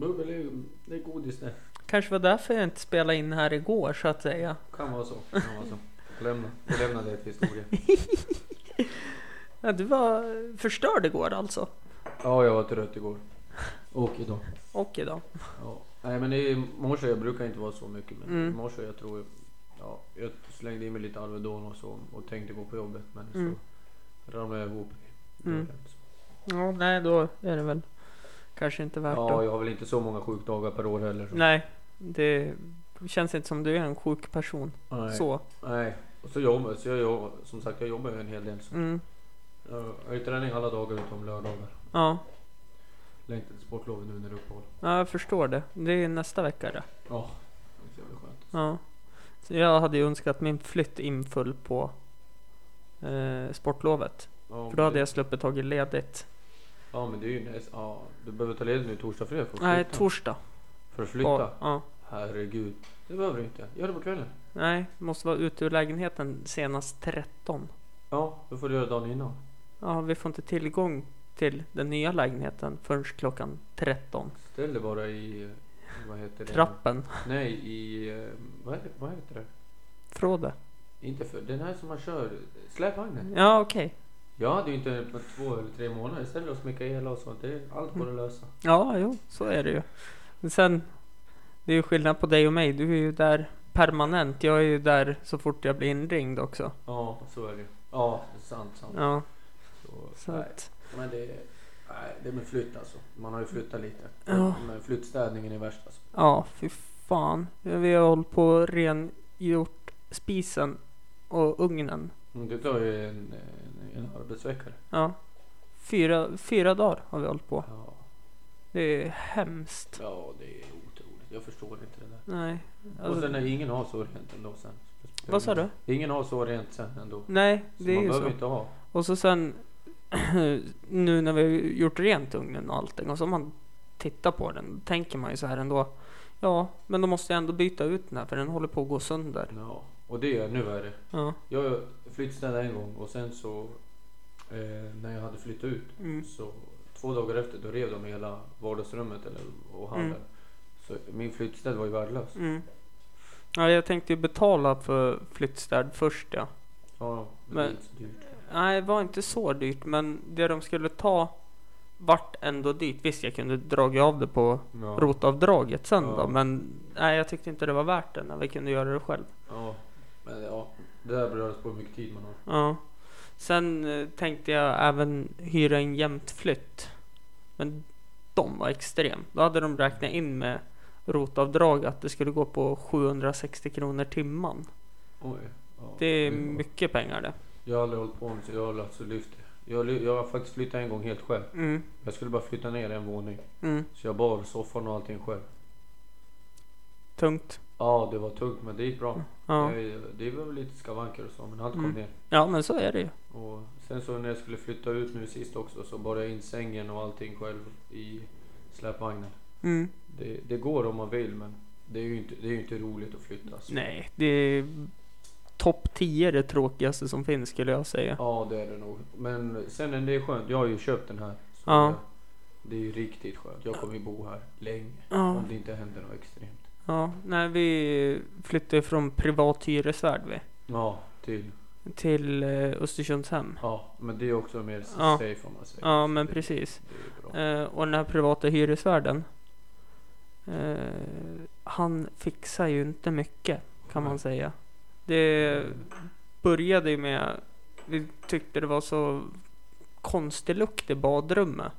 bubbel är det är godis det. Kanske var därför jag inte spelade in här igår så att säga. Kan vara så. Kan vara så. Lämna, vi lämnar det till historien. [laughs] Ja, du var förstörd igår alltså. Ja, jag var trött igår. Och idag. Och idag. Ja. Nej men i morse, jag brukar inte vara så mycket men Mm. i morse jag tror ja, jag slängde i mig lite Alvedon och så och tänkte gå på jobbet men Mm. så ramlade jag ihop Mm. Ja, nej då är det väl kanske inte värt Ja, jag har väl inte så många sjukdagar per år heller. Så. Nej, det känns inte som du är en sjuk person. Nej. Så. Nej. Och så jobbar så jag jobbar, som sagt jag jobbar ju en hel del. Så. Mm. Jag har ju träning alla dagar utom lördagar. Ja. Längtar till sportlovet nu när det är uppehåll. ja, jag förstår det. Det är nästa vecka det. Ja, det är skönt. Ja. Så jag hade ju önskat min flytt inföll på eh, sportlovet. Ja, För då hade det- jag sluppit tagit ledigt. Ja men det är ju näst, ja, du behöver ta ledigt nu torsdag, fredag för att Nej, torsdag. För att flytta? Ja, ja. Herregud. Det behöver du inte. Gör det på kvällen. Nej, måste vara ute ur lägenheten senast 13. Ja, då får du göra dagen innan. Ja, vi får inte tillgång till den nya lägenheten förrän klockan 13. Ställ dig bara i, vad heter det? Trappen. Nej, i, eh, vad, heter, vad heter det? Fråde. Inte för, den här som man kör, släpvagnen. Ja, okej. Jag hade ju inte på två eller tre månader istället att smycka el och sånt. Det är allt går att lösa. Ja, jo, så är det ju. Men sen, det är ju skillnad på dig och mig. Du är ju där permanent. Jag är ju där så fort jag blir inringd också. Ja, så är det ju. Ja, det är sant, sant. Ja, Så, så nej, att, men det, är- nej, det är med flytt alltså. Man har ju flyttat lite. Ja. Men flyttstädningen är värst alltså. ja, fy fan. Vi har hållit på och rengjort spisen och ugnen. Mm, Det tar ju en, en, en arbetsvecka. Ja. Fyra, fyra dagar har vi hållit på. Ja. Det är hemskt. ja, det är. Jag förstår inte det där. Nej. och Alltså, sen när ingen har så rent ändå sen. Vad sa du? Ingen har så rent sen ändå. Nej, Så det är man ju behöver så. inte ha. Och så sen [clears throat] nu när vi har gjort rent ugnen och allting och så man tittar på den, då tänker man ju så här ändå. Ja, men då måste jag ändå byta ut den här för den håller på att gå sönder. Ja. Och det är nu värre. Ja. Jag flyttstädade en gång och sen så eh, när jag hade flyttat ut Mm. så två dagar efter då rev de hela vardagsrummet eller, och hallen. Mm. Så min flyttstäd var ju värdelös. Mm. Ja, jag tänkte ju betala för flyttstäd först ja. Ja, men, Men- det är inte så dyrt. Nej, det var inte så dyrt, men det de skulle ta vart ändå dyrt. Visst, jag kunde dragit av det på Ja. rotavdraget sen Ja. då, men nej, jag tyckte inte det var värt det när vi kunde göra det själv. ja, men ja, det där beror på hur mycket tid man har. Ja. Sen eh, tänkte jag även hyra en jämtflytt. Men de var extrem. Då hade de räknat in med rotavdrag att det skulle gå på 760 kronor timman. Oj. Ja, Det är var- mycket pengar det. Jag har aldrig hållit på med så jag har alltså lyft det. Jag, jag har faktiskt flyttat en gång helt själv. Mm, Jag skulle bara flytta ner en våning. mm, Så jag bar soffan och allting själv. tungt. Ja, det var tungt men det gick bra. Ja. Det, det var väl lite skavanker och så men allt kom Mm. ner. ja, men så är det ju. Och sen så när jag skulle flytta ut nu sist också så bar jag in sängen och allting själv i släpvagnen. Mm. Det, det går om man vill men det är ju inte, det är inte roligt att flytta. Så. Nej, det är topp 10 det tråkigaste som finns skulle jag säga. Ja det är det nog. Men sen är det skönt. Jag har ju köpt den här. Ja. det, är ju riktigt skönt. Jag kommer ju bo här länge. Ja. Om det inte händer något extremt. Ja, när vi flyttade från privat hyresvärd vi, Ja, till. till eh, Östersundshem. Ja, men det är också mer Ja. safe om man säger. Ja, men det, precis. Det. Eh, och den här privata hyresvärden. Eh, han fixar ju inte mycket kan man säga. Det började ju med, vi tyckte det var så konstig lukt i badrummet.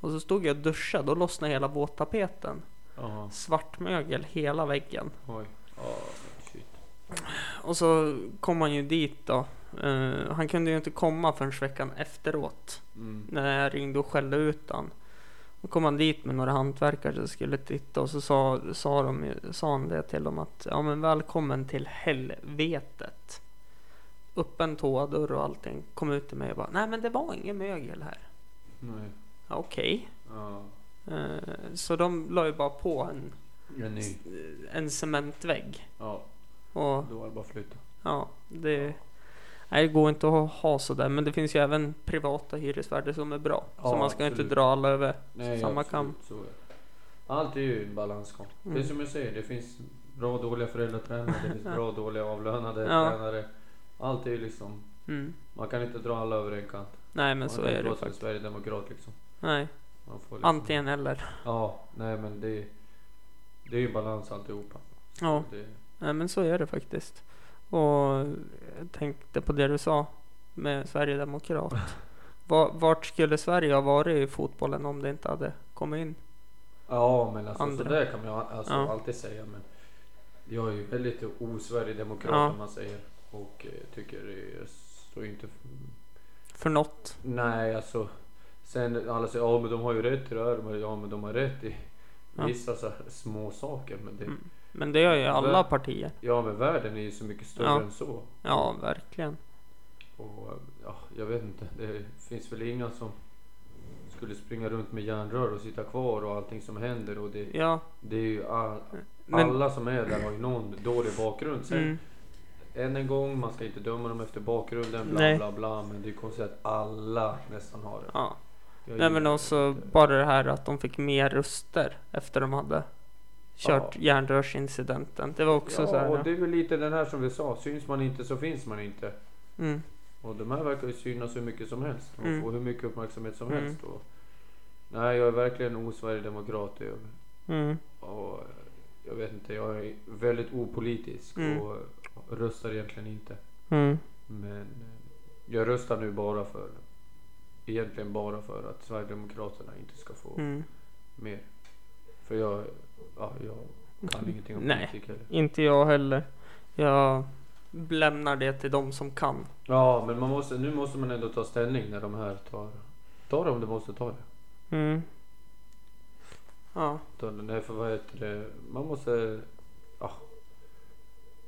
Och så stod jag och duschade och lossnade hela våttapeten. Jaha. Svart mögel hela väggen. Oj. Shit. Och så kom han ju dit då. Eh, han kunde ju inte komma förrän veckan efteråt. Mm. När jag ringde och skällde ut han. Då kom han dit med några hantverkare som skulle titta och så sa, sa, de, sa han det till dem att ja men välkommen till helvetet. Öppen toadörr och allting. Kom ut till mig och bara nej men det var ingen mögel här. Nej. Ja, Okej. Ja. Eh, så de la ju bara på en, En en cementvägg. Ja, Och då var det bara att flytta. Ja, det, nej, det går inte att ha sådär. Men det finns ju även privata hyresvärdar som är bra. Ja, så man ska absolut. inte dra alla över Nej, samma kam. Allt är ju en balansgång. Det är Mm. som jag säger, det finns bra och dåliga föräldratränare, det finns [laughs] bra och dåliga avlönade Ja. tränare. Allt är ju liksom, Mm. man kan inte dra alla över en kant. Nej, men man så kan är inte det vara som faktiskt. Sverigedemokrat liksom. Nej, Man liksom antingen eller. [laughs] Ja, nej men det, det är ju balans alltihopa. Så Ja. Det, Nej, men så är det faktiskt. Och jag tänkte på det du sa med Sverigedemokrat. Va- Vart skulle Sverige ha varit i fotbollen om det inte hade kommit in? ja men alltså Andra. sådär kan man alltså Ja. alltid säga men jag är ju väldigt osverigedemokrat Ja. som man säger. Och eh, tycker det står inte För något. Nej, alltså. Sen alla säger ja men de har ju rätt i det här. Ja men de har rätt i Ja. vissa så här små saker. Men det, Mm. Men det gör ju alla partier. ja men världen är ju så mycket större Ja. än så. Ja, verkligen. Och ja, jag vet inte. Det finns väl inga som skulle springa runt med järnrör och sitta kvar och allting som händer. Och det, Ja, det är ju all, men... alla som är där har ju någon dålig bakgrund. Sen Mm, än en gång, man ska inte döma dem efter bakgrunden. Bla Nej. bla bla. Men det är konstigt att alla nästan har det. ja. Jag Nej men gillar också inte- bara det här att de fick mer röster efter de hade kört Ja. järnrörsincidenten. Det var också så Ja, här. och det är väl lite den här som vi sa. Syns man inte så finns man inte. Mm, Och de här verkar ju synas hur mycket som helst. Och Mm. få hur mycket uppmärksamhet som Mm. helst. Och, nej, jag är verkligen osverigedemokrat. Mm, och jag vet inte, jag är väldigt opolitisk. Mm. Och röstar egentligen inte. mm, Men eh, jag röstar nu bara för Egentligen bara för att Sverigedemokraterna inte ska få mm. mer. För jag, ja, jag kan [laughs] ingenting om Nej. politik heller. Inte jag heller. Jag lämnar det till de som kan. Ja, men man måste, nu måste man ändå ta ställning när de här tar, tar det om de måste ta det. Mm. Ja. Nej, för vad heter det, man måste, ja.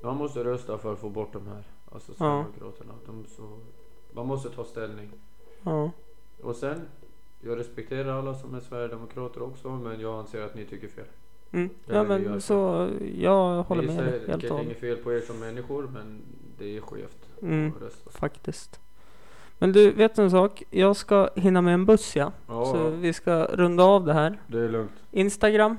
Man måste rösta för att få bort de här. Alltså Sverigedemokraterna. De så, man måste ta ställning. Ja. Och sen, jag respekterar alla som är Sverigedemokrater också, men jag anser att ni tycker fel. Mm. Ja men så, jag håller med dig helt Det och är hållet. inget fel på er som människor, men det är skevt Mm. Faktiskt. Men du, vet du en sak? Jag ska hinna med en buss ja. Ja, Så vi ska runda av det här. det är lugnt. Instagram.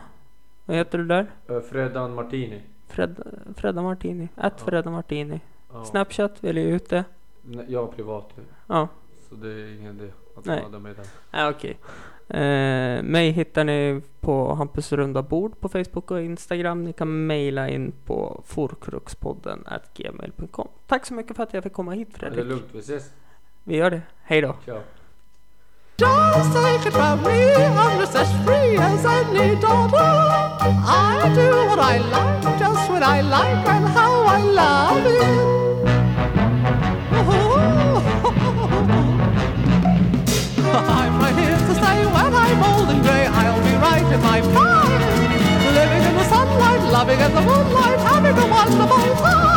Vad heter du där? Fredan Martini. Fred, Fredda Martini. Att Ja. Fredda Martini. Ja. Snapchat vill jag ut det. Nej, Jag privat, Ja. så det är ingen idé att Nej. skada mig där. Ja, okej. Eh, mig hittar ni på Hampus runda bord på Facebook och Instagram. Ni kan mejla in på forkruxpodden gmail.com. Tack så mycket för att jag fick komma hit Ja, Det är Fredrik. lugnt, vi ses. Vi gör det. Hej då. Ciao. Just take it from me, I'm just as free as any daughter. I do what I like, just when I like, and how I love it. and I'll be right in my prime. Living in the sunlight, loving in the moonlight, having a wonderful time.